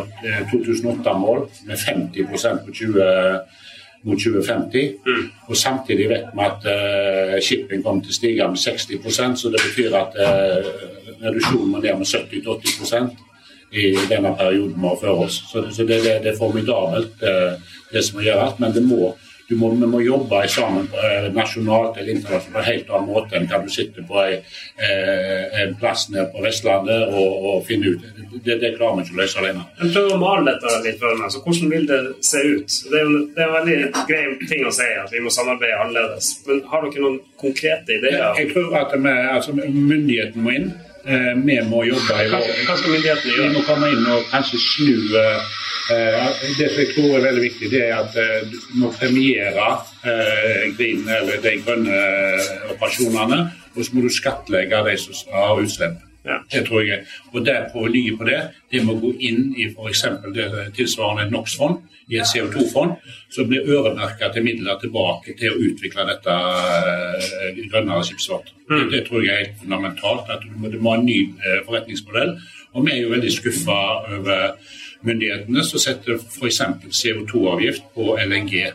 2008-mål eh, med 50% på 20, mot 2050. Mm. Og samtidig vet vi at uh, shipping kommer til å stige med 60% så det betyr at uh, reduksjonen må ned med 70-80% i denne perioden vi har før oss. Så, så det, det, det, er formidabelt, uh, det som må gjøres. Men det må, vi må jobbe sammen eh, nasjonalt eller internasjonalt på en helt annen måte enn kan du sitte på en, eh, en plass nede på Vestlandet og, og finne ut. Det, det, klarer vi ikke å løse alene. Jeg prøver å male dette litt for meg. Så hvordan vil det se ut? Det er, jo, det er en veldig grei ting å si at vi må samarbeide annerledes. Men har dere noen konkrete ideer? Jeg tror at vi, altså, myndighetene må inn. Eh, vi må jobbe i vår Hva skal myndighetene gjøre? Vi må komme inn og kanskje snu eh, Det som jeg tror er veldig viktig, det er at eh, du må premiere green, eller de grønne operasjonene. Og så må du skattlegge de som har utslipp. Ja. Det tror jeg. Og der provenyet på det, det må gå inn i f.eks. det tilsvarende NOx-fond, i et CO2-fond, som blir øremerka til midler tilbake til å utvikle dette uh, grønnere skipsfart. Mm. Det, tror jeg er helt fundamentalt. at Du må, ha en ny uh, forretningsmodell. Og vi er jo veldig skuffa over myndighetene som setter f.eks. CO2-avgift på LNG.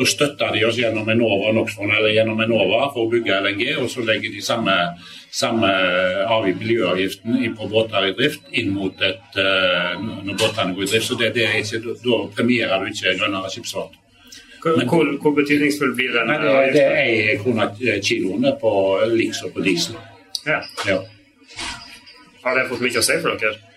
Da støtter de oss gjennom Enova NOx-fond eller gjennom Enova for å bygge LNG, og så legger de samme samme avgift, miljøavgiften på båter i drift inn mot et, uh, når båtene går i drift. så det, det ikke, Da premierer du ikke grønnere skipsfart. Men, hvor, hvor, betydningsfull blir den? Nei, det, det er én krone kiloen på liks og på diesel. Ja. ja. Har det fått mye å si for dere?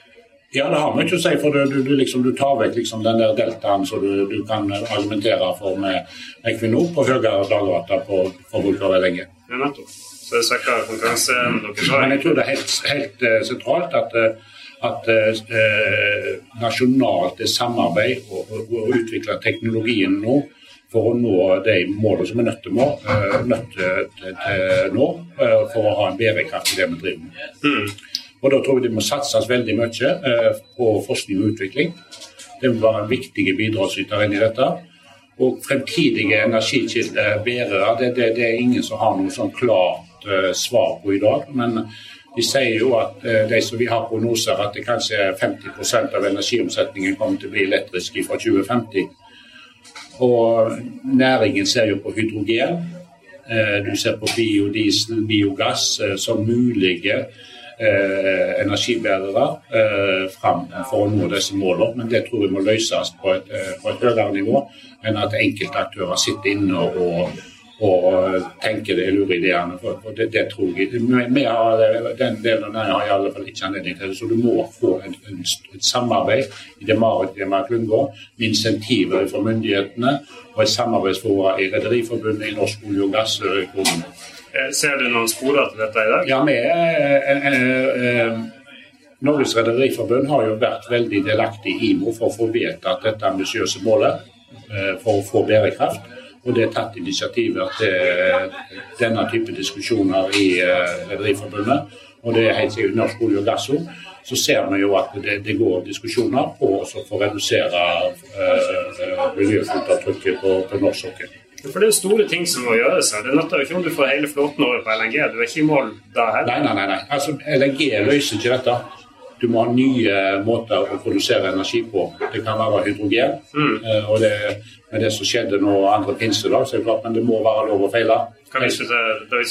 Ja, det har mye å si, for du, du, liksom, du tar vekk liksom, den der deltaen som du, du, kan argumentere for med Equinor på høyere dagrater på lenge. Ja, nettopp så det svekker konkurransen deres Men jeg tror det er helt, helt uh, sentralt at, uh, at uh, nasjonalt er samarbeid og, og, og utvikle teknologien nå for å nå de målene som er nødt til, må, nødt til, til nå for å ha en bærekraft i det vi driver med. Mm. Og Da tror jeg det må satses veldig mye på forskning og utvikling. Det vil være viktige bidragsytere inn i dette. Og fremtidige energikildebærere, det, det, det, er ingen som har noe sånn klart uh, svar på i dag. Men de sier jo at uh, de som vi har prognoser, at det kanskje er 50% av energiomsetningen kommer til å bli elektrisk fra 2050. Og næringen ser jo på hydrogen. Uh, du ser på biodiesel, biogass som mulige Eh, energibærere eh, fram for å nå disse målene. Men det tror jeg må løses på et, på et høyere nivå enn at enkeltaktører sitter inne og, og tenker det er lure ideene. For det, det, tror jeg. Vi har, den delen av næringen har i alle fall ikke anledning til det. Så du må få et, et samarbeid i det maritime klynga med insentiver fra myndighetene og et samarbeidsforum i Rederiforbundet, i Norsk olje og gass. Eh, ser du noen sporer til dette i dag? Ja, vi er Norges Rederiforbund har jo vært veldig delaktig i IMO for å få vedtatt dette ambisiøse målet eh, for å få bærekraft. Og det er tatt initiativer til denne type diskusjoner i Rederiforbundet. Og det er helt sikkert Norsk olje og gass Så ser vi jo at det, det går diskusjoner på å redusere miljøfotavtrykket på, på norsk sokkel. For det er store ting som må gjøres her. Det nytter jo ikke om du får hele flåten over på LNG. Du er ikke i mål da heller. Nei, nei, nei. Altså, LNG løser ikke dette. Du må ha nye måter å produsere energi på. Det kan være hydrogen. Mm. og det, med det som skjedde nå andre pinsedag, så er det klart, men det må være lov å feile. Kan vise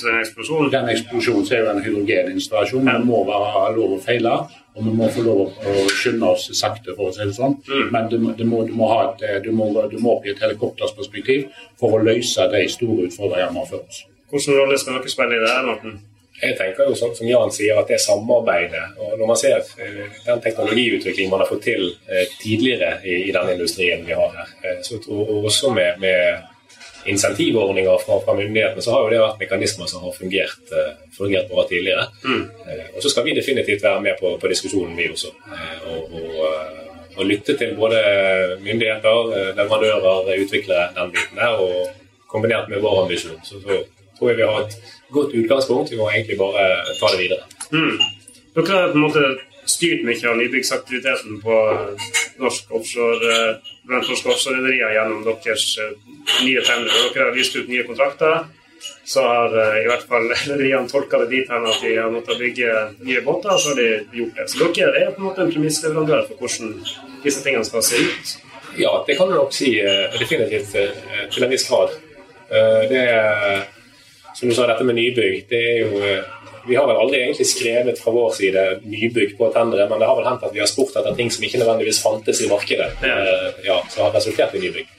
en eksplosjonen? Den eksplosjonen er jo en hydrogeninstallasjon, men det må være lov å feile. Og vi må få lov å skynde oss sakte, for å si det sånn. Mm. Men du, du, må, du, må et, du, må, du, må, opp et helikoptersperspektiv for å løse de store utfordringene vi har før oss. Hvilken rolle skal dere spille i det Morten? Jeg tenker jo sånn som Jan sier, at det er samarbeidet. og Når man ser uh, den teknologiutvikling man har fått til uh, tidligere i, i, den industrien vi har her, så tror jeg også med, med insentivordninger fra, fra, myndighetene, så har jo det vært mekanismer som har fungert, fungert bra tidligere. Mm. og så skal vi definitivt være med på, på diskusjonen, vi også. og, og, og lytte til både myndigheter, leverandører, utviklere, den biten der, og kombinert med vår ambisjon. Så, så tror jeg vi har et godt utgangspunkt. Vi må egentlig bare ta det videre. Mm. Dere er på en måte styrt mye av nybyggsaktiviteten på norsk offshore, eh, norske offshorerederier gjennom deres eh, nye tendere. Dere har vist ut nye kontrakter. Så har eh, i hvert fall rederiene tolka det dit hen at de har måttet bygge nye båter, så har de gjort det. Så dere er på en måte en premissleverandør for hvordan disse tingene skal se ut? Ja, det kan du nok si definitivt til en viss grad. Det er som du sa, dette med nybygg. det er jo vi har vel aldri egentlig skrevet fra vår side nybygg på tendere, men det har vel hendt at vi har spurt etter ting som ikke nødvendigvis fantes i markedet, ja. Eh, ja, som har resultert i nybygg.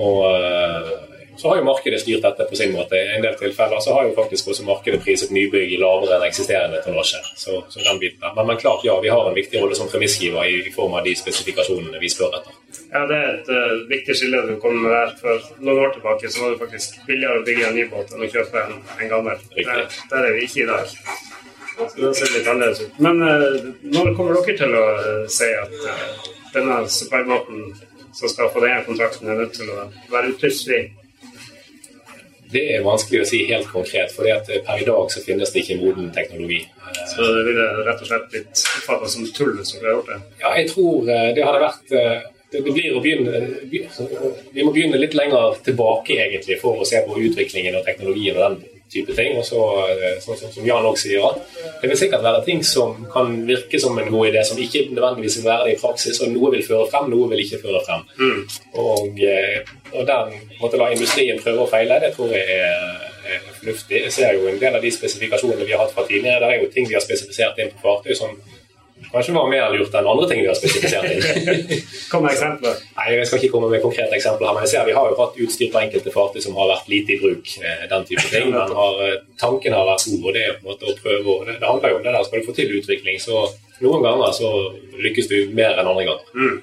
Og eh, så har jo markedet styrt dette på sin måte. I en del tilfeller så har jo faktisk også markedet priset nybygg lavere enn eksisterende tonnasje. Så, så den biten der. Men, men, klart, ja, vi har en viktig rolle som premissgiver i, i, form av de spesifikasjonene vi spør etter. Ja, det er et uh, viktig skille du kom med der. For noen år tilbake så var det faktisk billigere å bygge en ny båt enn å kjøpe en, en gammel. Der, der, er vi ikke i dag. Det ser litt annerledes ut. Men uh, når kommer dere til å uh, si at denne superbåten som skal få denne kontrakten, er nødt til å være utlysfri? Det er vanskelig å si helt konkret, for per i dag så finnes det ikke moden teknologi. Så det ville rett og slett blitt oppfattet som tull hvis dere hadde gjort det? Ja, jeg tror eh, det hadde vært eh, det blir å begynne, Vi må begynne litt lenger tilbake egentlig for å se på utviklingen og teknologien og den type ting. Og så, eh, sånn som Jan også sier, at det vil sikkert være ting som kan virke som en god idé, som ikke nødvendigvis vil være det i praksis. og Noe vil føre frem, noe vil ikke føre frem. Mm. Og, eh, og den måtte la industrien prøve å feile, det tror jeg er fornuftig. Jeg ser jo en del av de spesifikasjonene vi har hatt fra tidligere. Det er jo ting vi har spesifisert inn på fartøy som Kanskje var mer lurt enn andre ting vi har spesifisert inn. Kom med eksempler. Nei, Jeg skal ikke komme med konkrete eksempler her, men jeg ser vi har jo hatt utstyr på enkelte fartøy som har vært lite i bruk. Eh, den type ting, men har, eh, Tanken har vært god, og det er på en måte å prøve det, det handler jo om det der, Skal du få til utvikling, så noen ganger så lykkes du mer enn andre ganger. Mm.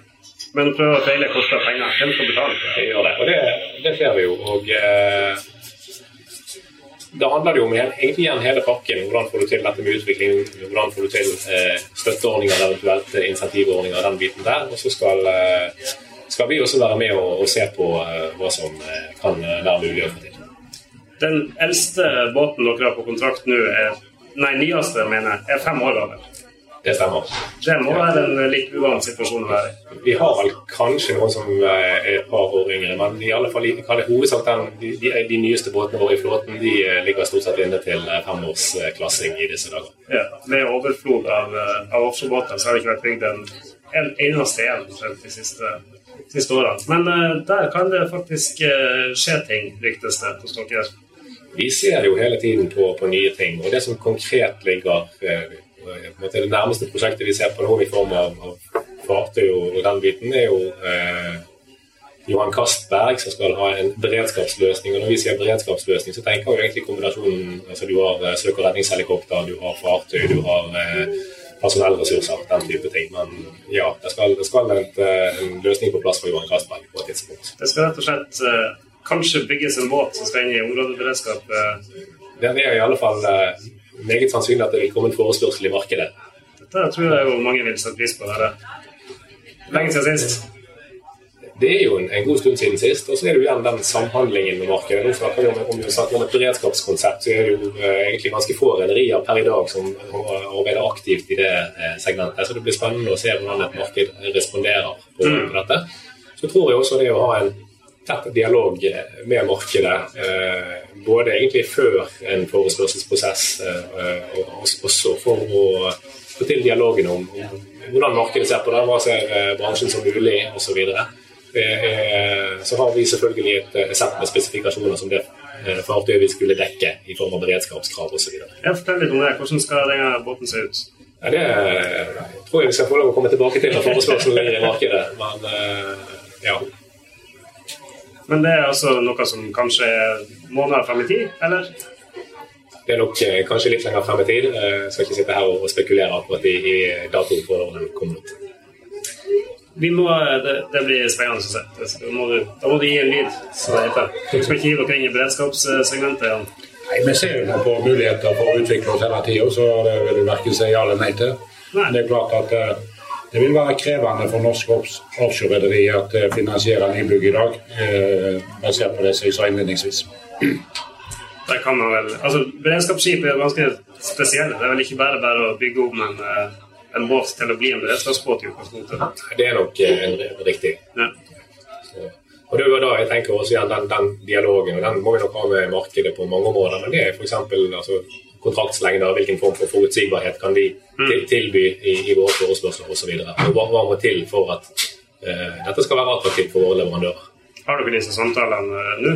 Men prøve å feile koster penger. Hvem skal betale? Det gjør det, og det, det ser vi jo. og eh, da handler det jo om egentlig igjen hele pakken. Hvordan får du til dette med utvikling? Hvordan får du til eh, støtteordninger, eventuelt eh, insentivordninger, den biten der. Og så skal, eh, skal, vi også være med og, og se på eh, hva som eh, kan være mulig å få til. Den eldste båten dere har på kontrakt nå, er Nei, nyeste, mener jeg, er fem år gammel. Det stemmer. Det må være en litt uvant situasjon å være i. Vi har vel kanskje noen som er et par år yngre, men i alle fall i hovedsak den, de, de, de, nyeste båtene våre i flåten de eh, ligger stort sett inne til eh, femårsklassing i disse dager. Ja, Med overflod av, eh, av offshorebåter så har det ikke vært bygd en, en eneste en de siste, siste årene. Men der kan det faktisk skje ting, ryktes det hos dere. Vi ser jo hele tiden på, på, nye ting. og Det som konkret ligger måte, det nærmeste prosjektet vi ser på nå i form av, av fartøy og, den biten, er jo eh, Johan Castberg som skal ha en beredskapsløsning. og Når vi sier beredskapsløsning, så tenker vi egentlig kombinasjonen altså Du har eh, søk- og redningshelikopter, du har fartøy, du har eh, personellressurser, den type ting. Men ja, det skal, det skal et, eh, en løsning på plass for Johan Castberg på et tidspunkt. Det skal rett og slett eh, kanskje bygges en båt som skal inn i områdeberedskap? Eh. Det er i alle fall meget sannsynlig at det vil komme en forespørsel i markedet. Dette tror jeg jo mange vil sette pris på. Her. Lenge siden sist. Det er jo en, en, god stund siden sist. Og så er det jo igjen den samhandlingen med markedet. Nå snakker vi om, om, om et beredskapskonsept, så er det jo uh, egentlig ganske få rederier per i dag som arbeider aktivt i det uh, segmentet. Så det blir spennende å se hvordan et marked responderer på, mm. dette. Så tror jeg også det å ha en tett dialog med markedet, eh, både egentlig før en forespørselsprosess, eh, og også for å få til dialogen om, hvordan markedet ser på det, hva ser eh, bransjen som mulig osv. Så, så har vi selvfølgelig et sett med spesifikasjoner som det fartøyet vi skulle dekke i form av beredskapskrav osv. Fortell litt om det. Hvordan skal denne båten se ut? Ja, det tror jeg vi skal få lov å komme tilbake til når forespørselen ligger i markedet. Men ja, men det er altså noe som kanskje er måneder frem i tid, eller? Det er nok eh, kanskje litt lenger frem i tid. Jeg eh, skal ikke sitte her og spekulere akkurat i, i datoen for når den kommer ut. Vi må, det, det blir spennende å se. Da må, du, da må du gi en lyd, Så det heter. Du skal ikke gi dere inn i beredskapssegmentet igjen. Nei, Vi ser jo på muligheter for å utvikle oss hele tida, så det vil du verken si ja eller nei til. Nei. Det er klart at det vil være krevende for norske offshorerederier å eh, finansiere nybygg i dag, eh, basert på det som jeg sa innledningsvis. Der kan man vel, altså Beredskapsskip er ganske spesielle. Det er vel ikke bare bare å bygge om en, eh, en båt til å bli en beredskapsbåt i utgangspunktet? Det er nok en, riktig. Ja. Og det var da jeg tenker også igjen den, den, dialogen, og den må vi nok ha med markedet på mange områder. Men det er f.eks. Altså, kontraktslengder, hvilken form for forutsigbarhet kan vi mm. tilby i, i våre forespørsler osv. Hva, hva må til for at uh, dette skal være attraktivt for våre leverandører. Har dere disse samtalene uh, nå?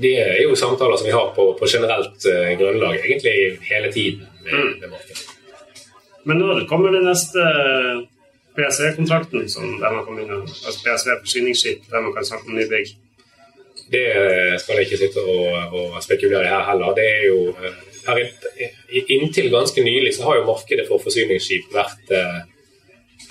Det er jo samtaler som vi har på, på generelt uh, grunnlag egentlig hele tiden med, mm. med markedet. Men når kommer den neste PSV-kontrakten, som der man kan inn, altså PSV forsyningsskip, der man kan snakke om nybygg? Det skal jeg ikke sitte og, og spekulere i her heller. Det er jo her, Inntil ganske nylig så har jo markedet for forsyningsskip vært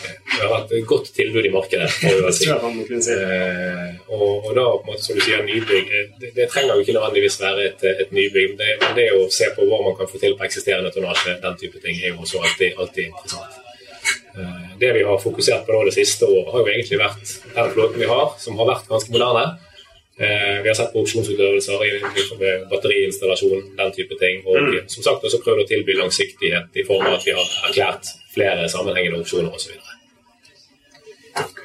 det har vært et godt tilbud i markedet. Si. eh, og, og, da, måte, som du sier, nybygg Det, det trenger jo ikke nødvendigvis være et, et nybygg. Det, det å se på hva man kan få til på eksisterende tonnasje, den type ting, er jo også alltid, alltid interessant. Eh, det vi har fokusert på nå det siste året, har jo egentlig vært den flåten vi har, som har vært ganske moderne. Eh, vi har sett på opsjonsutøvelser, batteriinstallasjon, den type ting. Og mm. som sagt også prøvd å tilby langsiktighet i form av at vi har erklært flere sammenhengende opsjoner osv.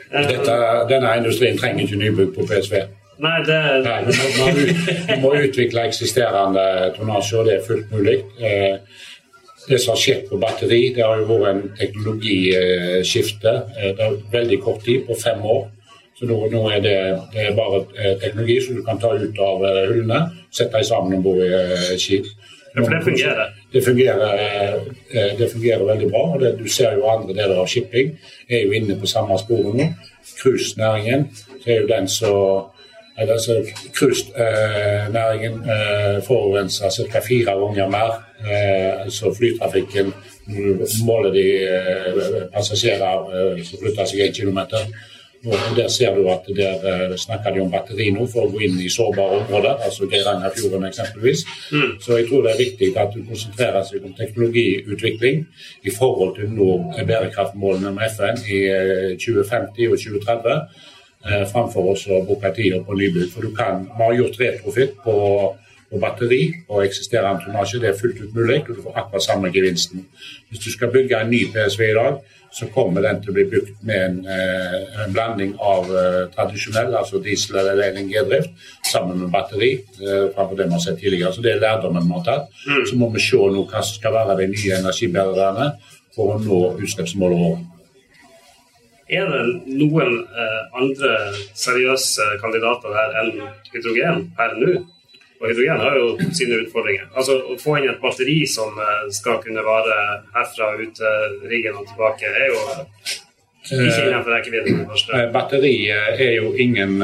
Dette, denne industrien trenger ikke nybygg på PSV. Nei, det... Nei, du, må, du må utvikle eksisterende tonnasje, og det er fullt mulig. Eh, det som har skjedd på batteri, det har jo vært en teknologiskifte. Eh, det er veldig kort tid, på fem år. Så nå, er det, det er bare eh, teknologi som du kan ta ut av hullene, sette dem sammen om bord i skip. Ja, for det fungerer? Det fungerer, eh, det fungerer veldig bra. og det, Du ser jo andre deler av shipping er jo inne på samme sporet nå. Cruisenæringen er jo den som altså, Cruisenæringen eh, forurenser ca. fire ganger mer. Eh, altså flytrafikken måler de eh, passasjerer eh, som flytter seg én kilometer og Der ser du at der uh, snakker de om batteri nå for å gå inn i sårbare områder, altså Geirangerfjorden eksempelvis. Mm. Så jeg tror det er viktig at du konsentrerer seg om teknologiutvikling i forhold til nå bærekraftmålene med FN i uh, 2050 og 2030, eh, framfor å bruke tida på nybygg. For du kan, Vi har gjort retrofit på, på batteri og eksisterende tonnasje. Det er fullt ut mulig, og du får akkurat samme gevinsten. Hvis du skal bygge en ny PSV i dag, så kommer den til å bli brukt med en, eh, en blanding av uh, tradisjonell, altså diesel- eller LNG-drift, sammen med batteri. Uh, framfor det vi har sett tidligere. Så det er lærdommen vi har tatt. Mm. Så må vi se nå hva som skal være de nye energibærerne for å nå utslippsmålet vårt. Er det noen eh, andre seriøse kandidater her enn hydrogen per nå? Og hydrogen har jo sine utfordringer. Altså Å få inn et batteri som eh, skal kunne vare herfra ut til riggen og tilbake, er jo ikke innenfor rekkevidden. Eh, batteri eh, er jo ingen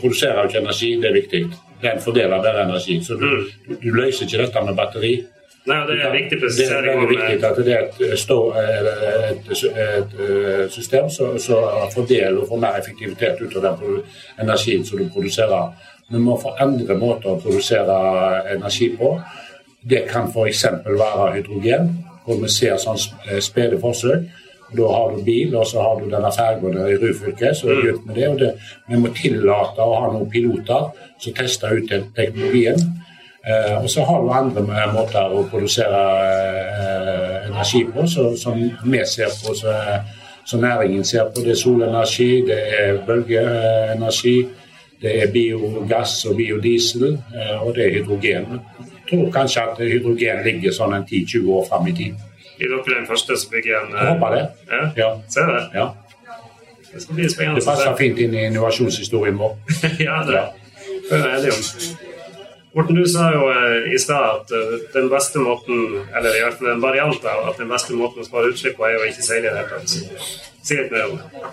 produserer jo ikke energi, det er viktig. Den fordeler bare energi. Så du, mm. du, løser ikke dette med batteri. Nei, det er viktig presisering. Det er viktig at det er et, et, et system som fordeler og får mer effektivitet ut av den energien som du produserer vi må få andre måter å produsere energi på. Det kan f.eks. være hydrogen, hvor vi ser sånn eh, spede forsøk. Da har du bil, og så har du denne ferga i Ryfylke. Så er det med det, og det, vi må tillate å ha noen piloter som tester ut den teknologien. Eh, og så har du andre måter å produsere eh, energi på, så, som vi ser på, så, så næringen ser på. Det er solenergi, det er bølgeenergi. Det er biogass og biodiesel, eh, og det er hydrogen. Jeg tror kanskje at hydrogen ligger sånn 10-20 år fram i tid. Er dere den første som bygger en Jeg håper det. Ja. ja. Ser det? Ja. Det skal bli spennende. Det passer fint inn i innovasjonshistorien vår. ja, det ja. er jeg enig om. Morten, du sa jo eh, i stad at eh, den beste måten, eller i hvert fall en variant av at den beste måten å spare utslipp på, er å ikke seile i det hele tatt. Si litt mer om det.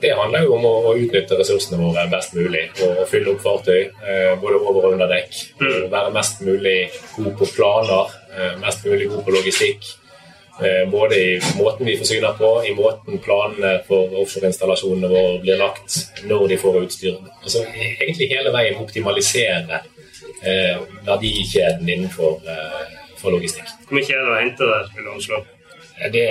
Det handler jo om å utnytte ressursene våre best mulig og fylle opp fartøy eh, både over og under dekk. Mm. Være mest mulig god på planer, eh, mest mulig god på logistikk. Eh, både i måten vi forsyner på, i måten planene for offshoreinstallasjonene våre blir lagt, når de får utstyr. Altså, egentlig hele veien optimalisere verdikjeden innenfor for logistikk. Hvor mye er det å hente der, vil du anslå? Det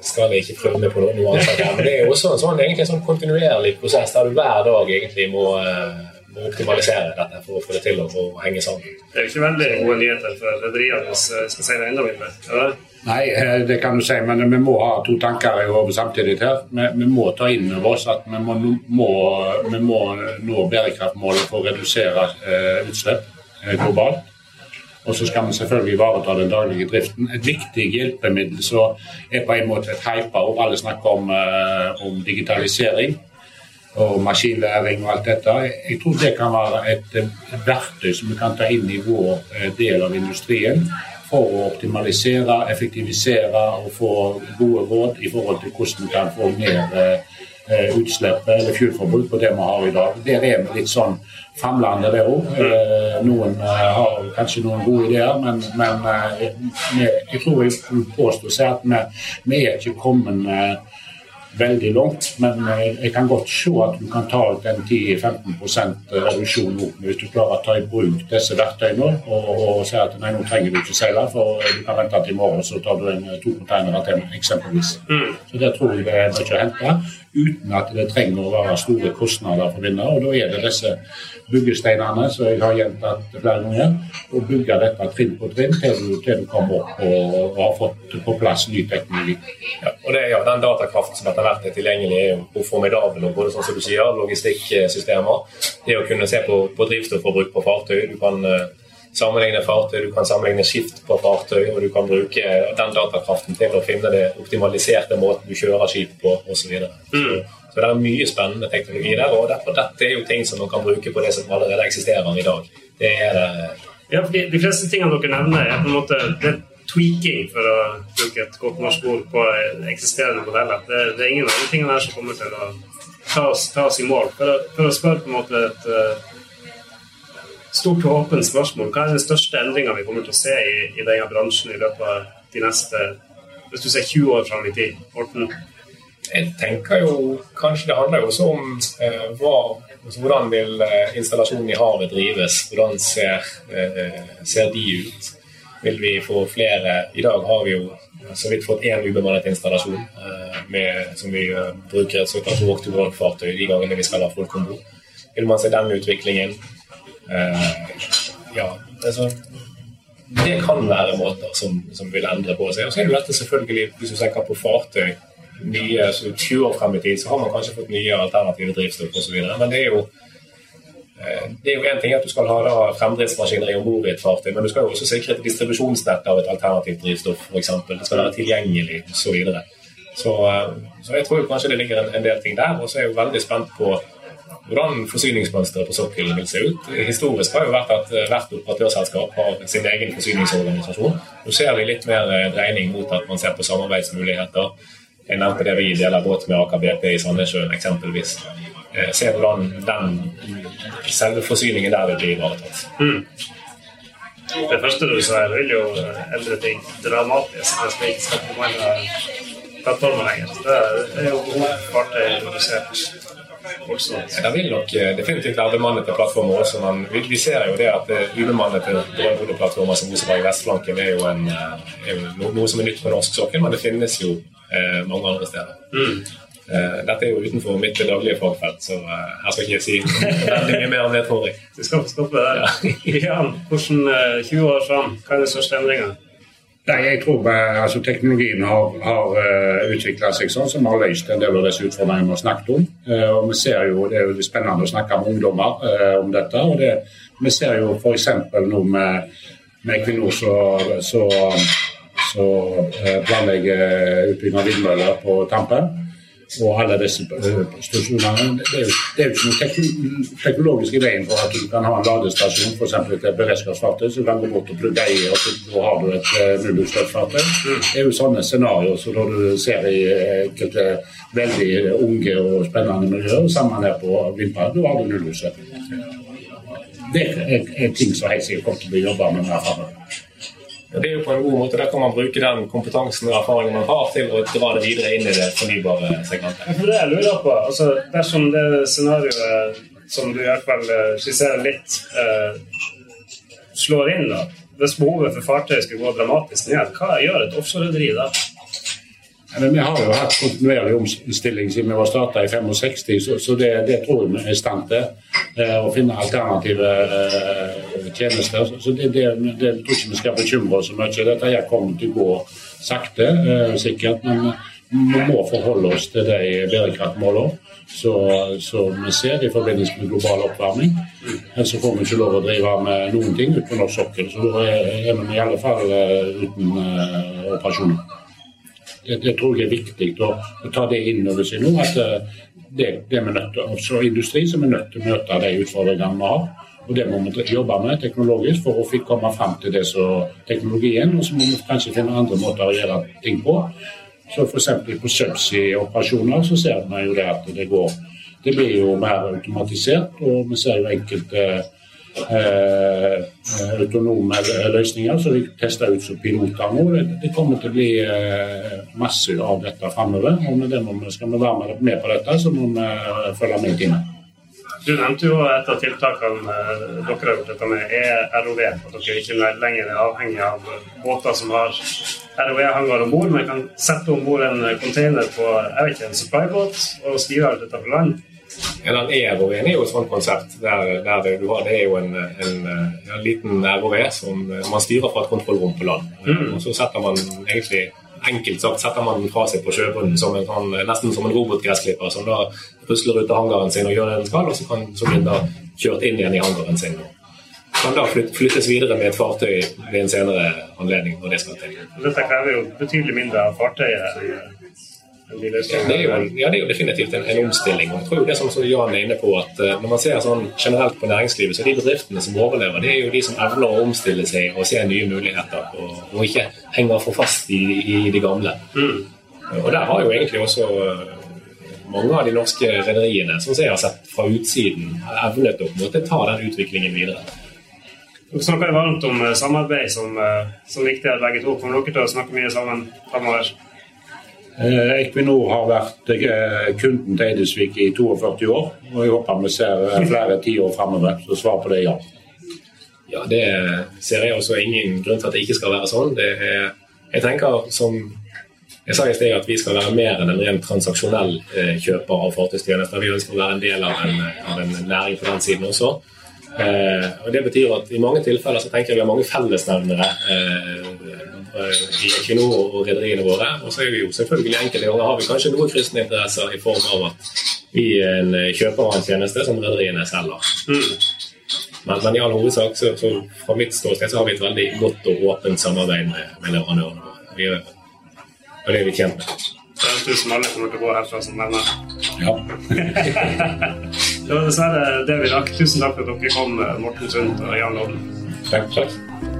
skal jeg ikke prøve meg på noe annet. Men det er også en sånn, egentlig en sånn kontinuerlig prosess der du hver dag egentlig må, eh, må optimalisere dette for å få det til å, å henge sammen. Det er jo ikke veldig gode nyheter for rederiene hvis vi skal si det enda mindre? Nei, eh, det kan du si, men vi må ha to tanker i hodet samtidig her. Vi, vi, må ta inn over oss at vi må, må, vi må nå bærekraftmålet for å redusere eh, utslipp eh, globalt. Og så skal vi selvfølgelig ivareta den daglige driften. Et viktig hjelpemiddel som er på en måte et hypa og alle snakker om, uh, om, digitalisering og maskinlæring og alt dette. Jeg tror det kan være et, et verktøy som vi kan ta inn i vår uh, del av industrien for å optimalisere, effektivisere og få gode råd i forhold til hvordan vi kan få ned uh, eh, utslipp eller fuelforbruk på det vi har i dag. Der er vi litt sånn famlende der òg. Eh, noen eh, har kanskje noen gode ideer, men, men jeg, jeg tror jeg påstår at vi, vi er ikke kommet eh, veldig langt. Men eh, jeg kan godt se at du kan ta ut en 10-15 reduksjon hvis du klarer å ta i bruk disse verktøyene og, og si at nei, nå trenger du ikke seile, for du kan vente til i morgen, så tar du en to containere til, eksempelvis. Mm. Så det tror jeg det er mye å hente, uten at det trenger å være store kostnader for vinner. Og da er det disse byggesteinene som jeg har gjentatt flere ganger, og bygge dette trinn på trinn til du, til du kommer opp og, og, har fått på plass ny teknologi. Ja, og det, ja, Den datakraften som etter hvert er tilgjengelig, er jo formidabel. både sånn som du sier, logistikksystemer. Det å kunne se på, på drivstofforbruk på fartøy. Du kan uh, sammenligne fartøy, du kan sammenligne skift på fartøy, og du kan bruke den datakraften til å finne det optimaliserte måten du kjører skip på, osv. Mm. Så det er mye spennende teknologi der, og derfor, dette er jo ting som man kan bruke på det som allerede eksisterer i dag. Det er det. Ja, fordi De fleste tingene dere nevner, er på en måte det tweaking, for å bruke et godt norsk ord, på eksisterende modeller. Det, det, er ingen av de tingene her som kommer til å ta oss, ta oss i mål. For å, for å, spørre på en måte et uh, stort og åpent spørsmål, hva er den største endringa vi kommer til å se i, i denne bransjen i løpet av de neste hvis du ser 20 år fram i tid? Morten? Jeg tenker jo kanskje det handler jo også om eh, hva, altså, hvordan vil eh, installasjonen i havet drives. Hvordan ser, eh, ser, de ut? Vil vi få flere I dag har vi jo så vidt fått én ubemannet installasjon eh, med, som vi eh, bruker et såkalt walk-to-walk-fartøy de gangene vi skal ha folk om bord. Vil man se den utviklingen? Eh, ja, altså det kan være måter som, som vil endre på seg. Og så er det dette selvfølgelig, hvis du tenker på fartøy nye, så 20 år frem i tid så har man kanskje fått nye alternative drivstoff osv. Men det er jo det er jo en ting at du skal ha da fremdriftsmaskineri om bord i et fartøy, men du skal jo også sikre et distribusjonsnett av et alternativt drivstoff, f.eks. Det skal være tilgjengelig osv. Så, så eh, Så jeg tror kanskje det ligger en, en del ting der. Og så er jeg jo veldig spent på hvordan forsyningsmønsteret på sokkelen vil se ut. Historisk har jo vært at eh, hvert operatørselskap har sin egen forsyningsorganisasjon. Nå ser vi litt mer dreining mot at man ser på samarbeidsmuligheter jeg nevnte det vi deler båt med Aker BP i Sandnessjøen eksempelvis. Eh, se hvordan den selve forsyningen der vil bli ivaretatt. Mm. Det første du sa, vil jo endre ting dramatisk hvis vi ikke skal på mange plattformer lenger. Det er jo fartøy redusert voldsomt. Det vil nok eh, definitivt være bemannede plattformer også, men vi, vi, ser jo det at ubemannede drømmehodeplattformer som Oseberg Vestflanken er jo, en, er jo noe som er nytt på norsk sokkel, men det finnes jo eh, mange andre steder. Mm. Eh, dette er jo utenfor mitt daglige fagfelt, så eh, her skal ikke jeg si veldig mye mer om det, tror jeg. Vi skal stoppe der. Jan, hvordan 20 eh, år fram, hva er den største endringa? Nei, jeg tror altså, Teknologien har, har uh, utvikla seg sånn som har løst en del av disse utfordringene vi har snakket om. Uh, og vi ser jo, Det er jo spennende å snakke med ungdommer uh, om dette. og det, Vi ser jo f.eks. nå med, med Equinor så, så som planlegge planlegger utbygging av vindmøller på Tampen. Og alle disse eh, stasjonene. Det er jo, ikke noen teknologisk i veien for at du kan ha en ladestasjon f.eks. et beredskapsfartøy så du kan gå bort og plugge i, og så har du et eh, nullutslippsfartøy. Det er jo sånne scenarioer så når du ser i enkelte veldig unge og spennende miljøer, sammen her på vindparken, da har du nullutslipp. Det er, er ting som helt sikkert kommer til å bli jobba med mer framover. Det er jo på en god måte, Der kan man bruke den kompetansen og erfaringen man har, til å dra det videre inn i det fornybare segmentet. For det jeg lurer på, altså Dersom det scenarioet som du i hvert fall eh, skisserer litt, eh, slår inn, da, hvis behovet for fartøy skulle gå dramatisk ned, hva gjør et offshorerederi da? Men vi har jo hatt kontinuerlig omstilling siden vi var starta i 65, så, det, det, tror jeg vi er i stand til. Eh, å finne alternative eh, tjenester. Så det, det, det, tror ikke vi skal bekymre oss så mye. Dette her kommer til å gå sakte, eh, sikkert. Men vi må forholde oss til de bærekraftmålene som vi ser i forbindelse med global oppvarming. Ellers får vi ikke lov å drive med noen ting uten norsk sokkel. Så da er vi i alle fall uten operasjoner det, det, tror jeg er viktig å, å ta det inn over seg nå. at eh, det, det er vi nødt til, også industri som er nødt til å møte de utfordringene vi har. Og Det må vi jobbe med teknologisk for å komme fram til det som teknologien. Og så må vi kanskje finne andre måter å gjøre ting på Så f.eks. på subsea-operasjoner så ser vi jo det at det går Det blir jo mer automatisert, og vi ser jo enkelte eh, autonome løsninger som de tester ut som piloter nå. Det, kommer til å bli eh, masse av dette framover. Og med det må vi, skal vi være med, på dette, så må vi følge med i timen. Du nevnte jo et av tiltakene eh, dere har gjort, dette med er ROV. At dere ikke lenger er avhengig av båter som har ROV-hangar om bord, men kan sette om bord en container på jeg vet ikke, en supply-båt og styre alt dette på land. Den EROV-en er jo et sånt konsept. der, der det, du har, det er jo en, en, en liten ROV som man styrer fra et kontrollrom på land. Mm. Og så setter man egentlig enkelt sagt setter man den fra seg på sjøbunnen som en, sånn, nesten som en robotgressklipper som da rusler ut av hangaren sin og gjør det den skal, og så kan så blir den da kjørt inn igjen i hangaren sin. Kan da flyttes videre med et fartøy ved en senere anledning når det skal til. Dette krever jo betydelig mindre av fartøyet det er jo, ja, det er jo definitivt en, en, omstilling. og jeg tror jo det som Jan er inne på at uh, Når man ser sånn generelt på næringslivet, så er de bedriftene som overlever, det er jo de som evner å omstille seg og se nye muligheter, og, og ikke henger for fast i, i de gamle. Mm. Og der har jo egentlig også uh, mange av de norske rederiene, som jeg har sett fra utsiden, evnet å på en måte ta den utviklingen videre. Dere snakker varmt om eh, samarbeid som, som viktig begge to. Kommer dere til å snakke mye sammen framover? Eh, Equinor har vært eh, kunden til Eidesvik i 42 år, og jeg håper vi ser eh, flere tiår framover. Så svar på det ja. Ja, det ser jeg også ingen grunn til at det ikke skal være sånn. Er, jeg tenker som jeg sa i sted at vi skal være mer enn en ren transaksjonell kjøper av fartøystjenester. Vi ønsker å være en del av en, av en næring på den siden også. Eh, og Det betyr at i mange tilfeller så tenker jeg vi har mange fellesnevnere eh, i Equinor og rederiene våre. Og så er vi jo selvfølgelig enkelte ganger har vi kanskje noen kryssende interesser i form av at vi er en kjøper av en tjeneste som rederiene selger. Mm. Men, men, i all hovedsak så, så fra mitt ståsted så har vi et veldig godt og åpent samarbeid med, med leverandørene og det er vi tjent med. Det tusen alle kommer til å gå herfra som venner. Ja. Det var dessverre det vi rakk. Tusen takk for at dere kom, Morten Sundt og Jan Lodden. Takk. takk.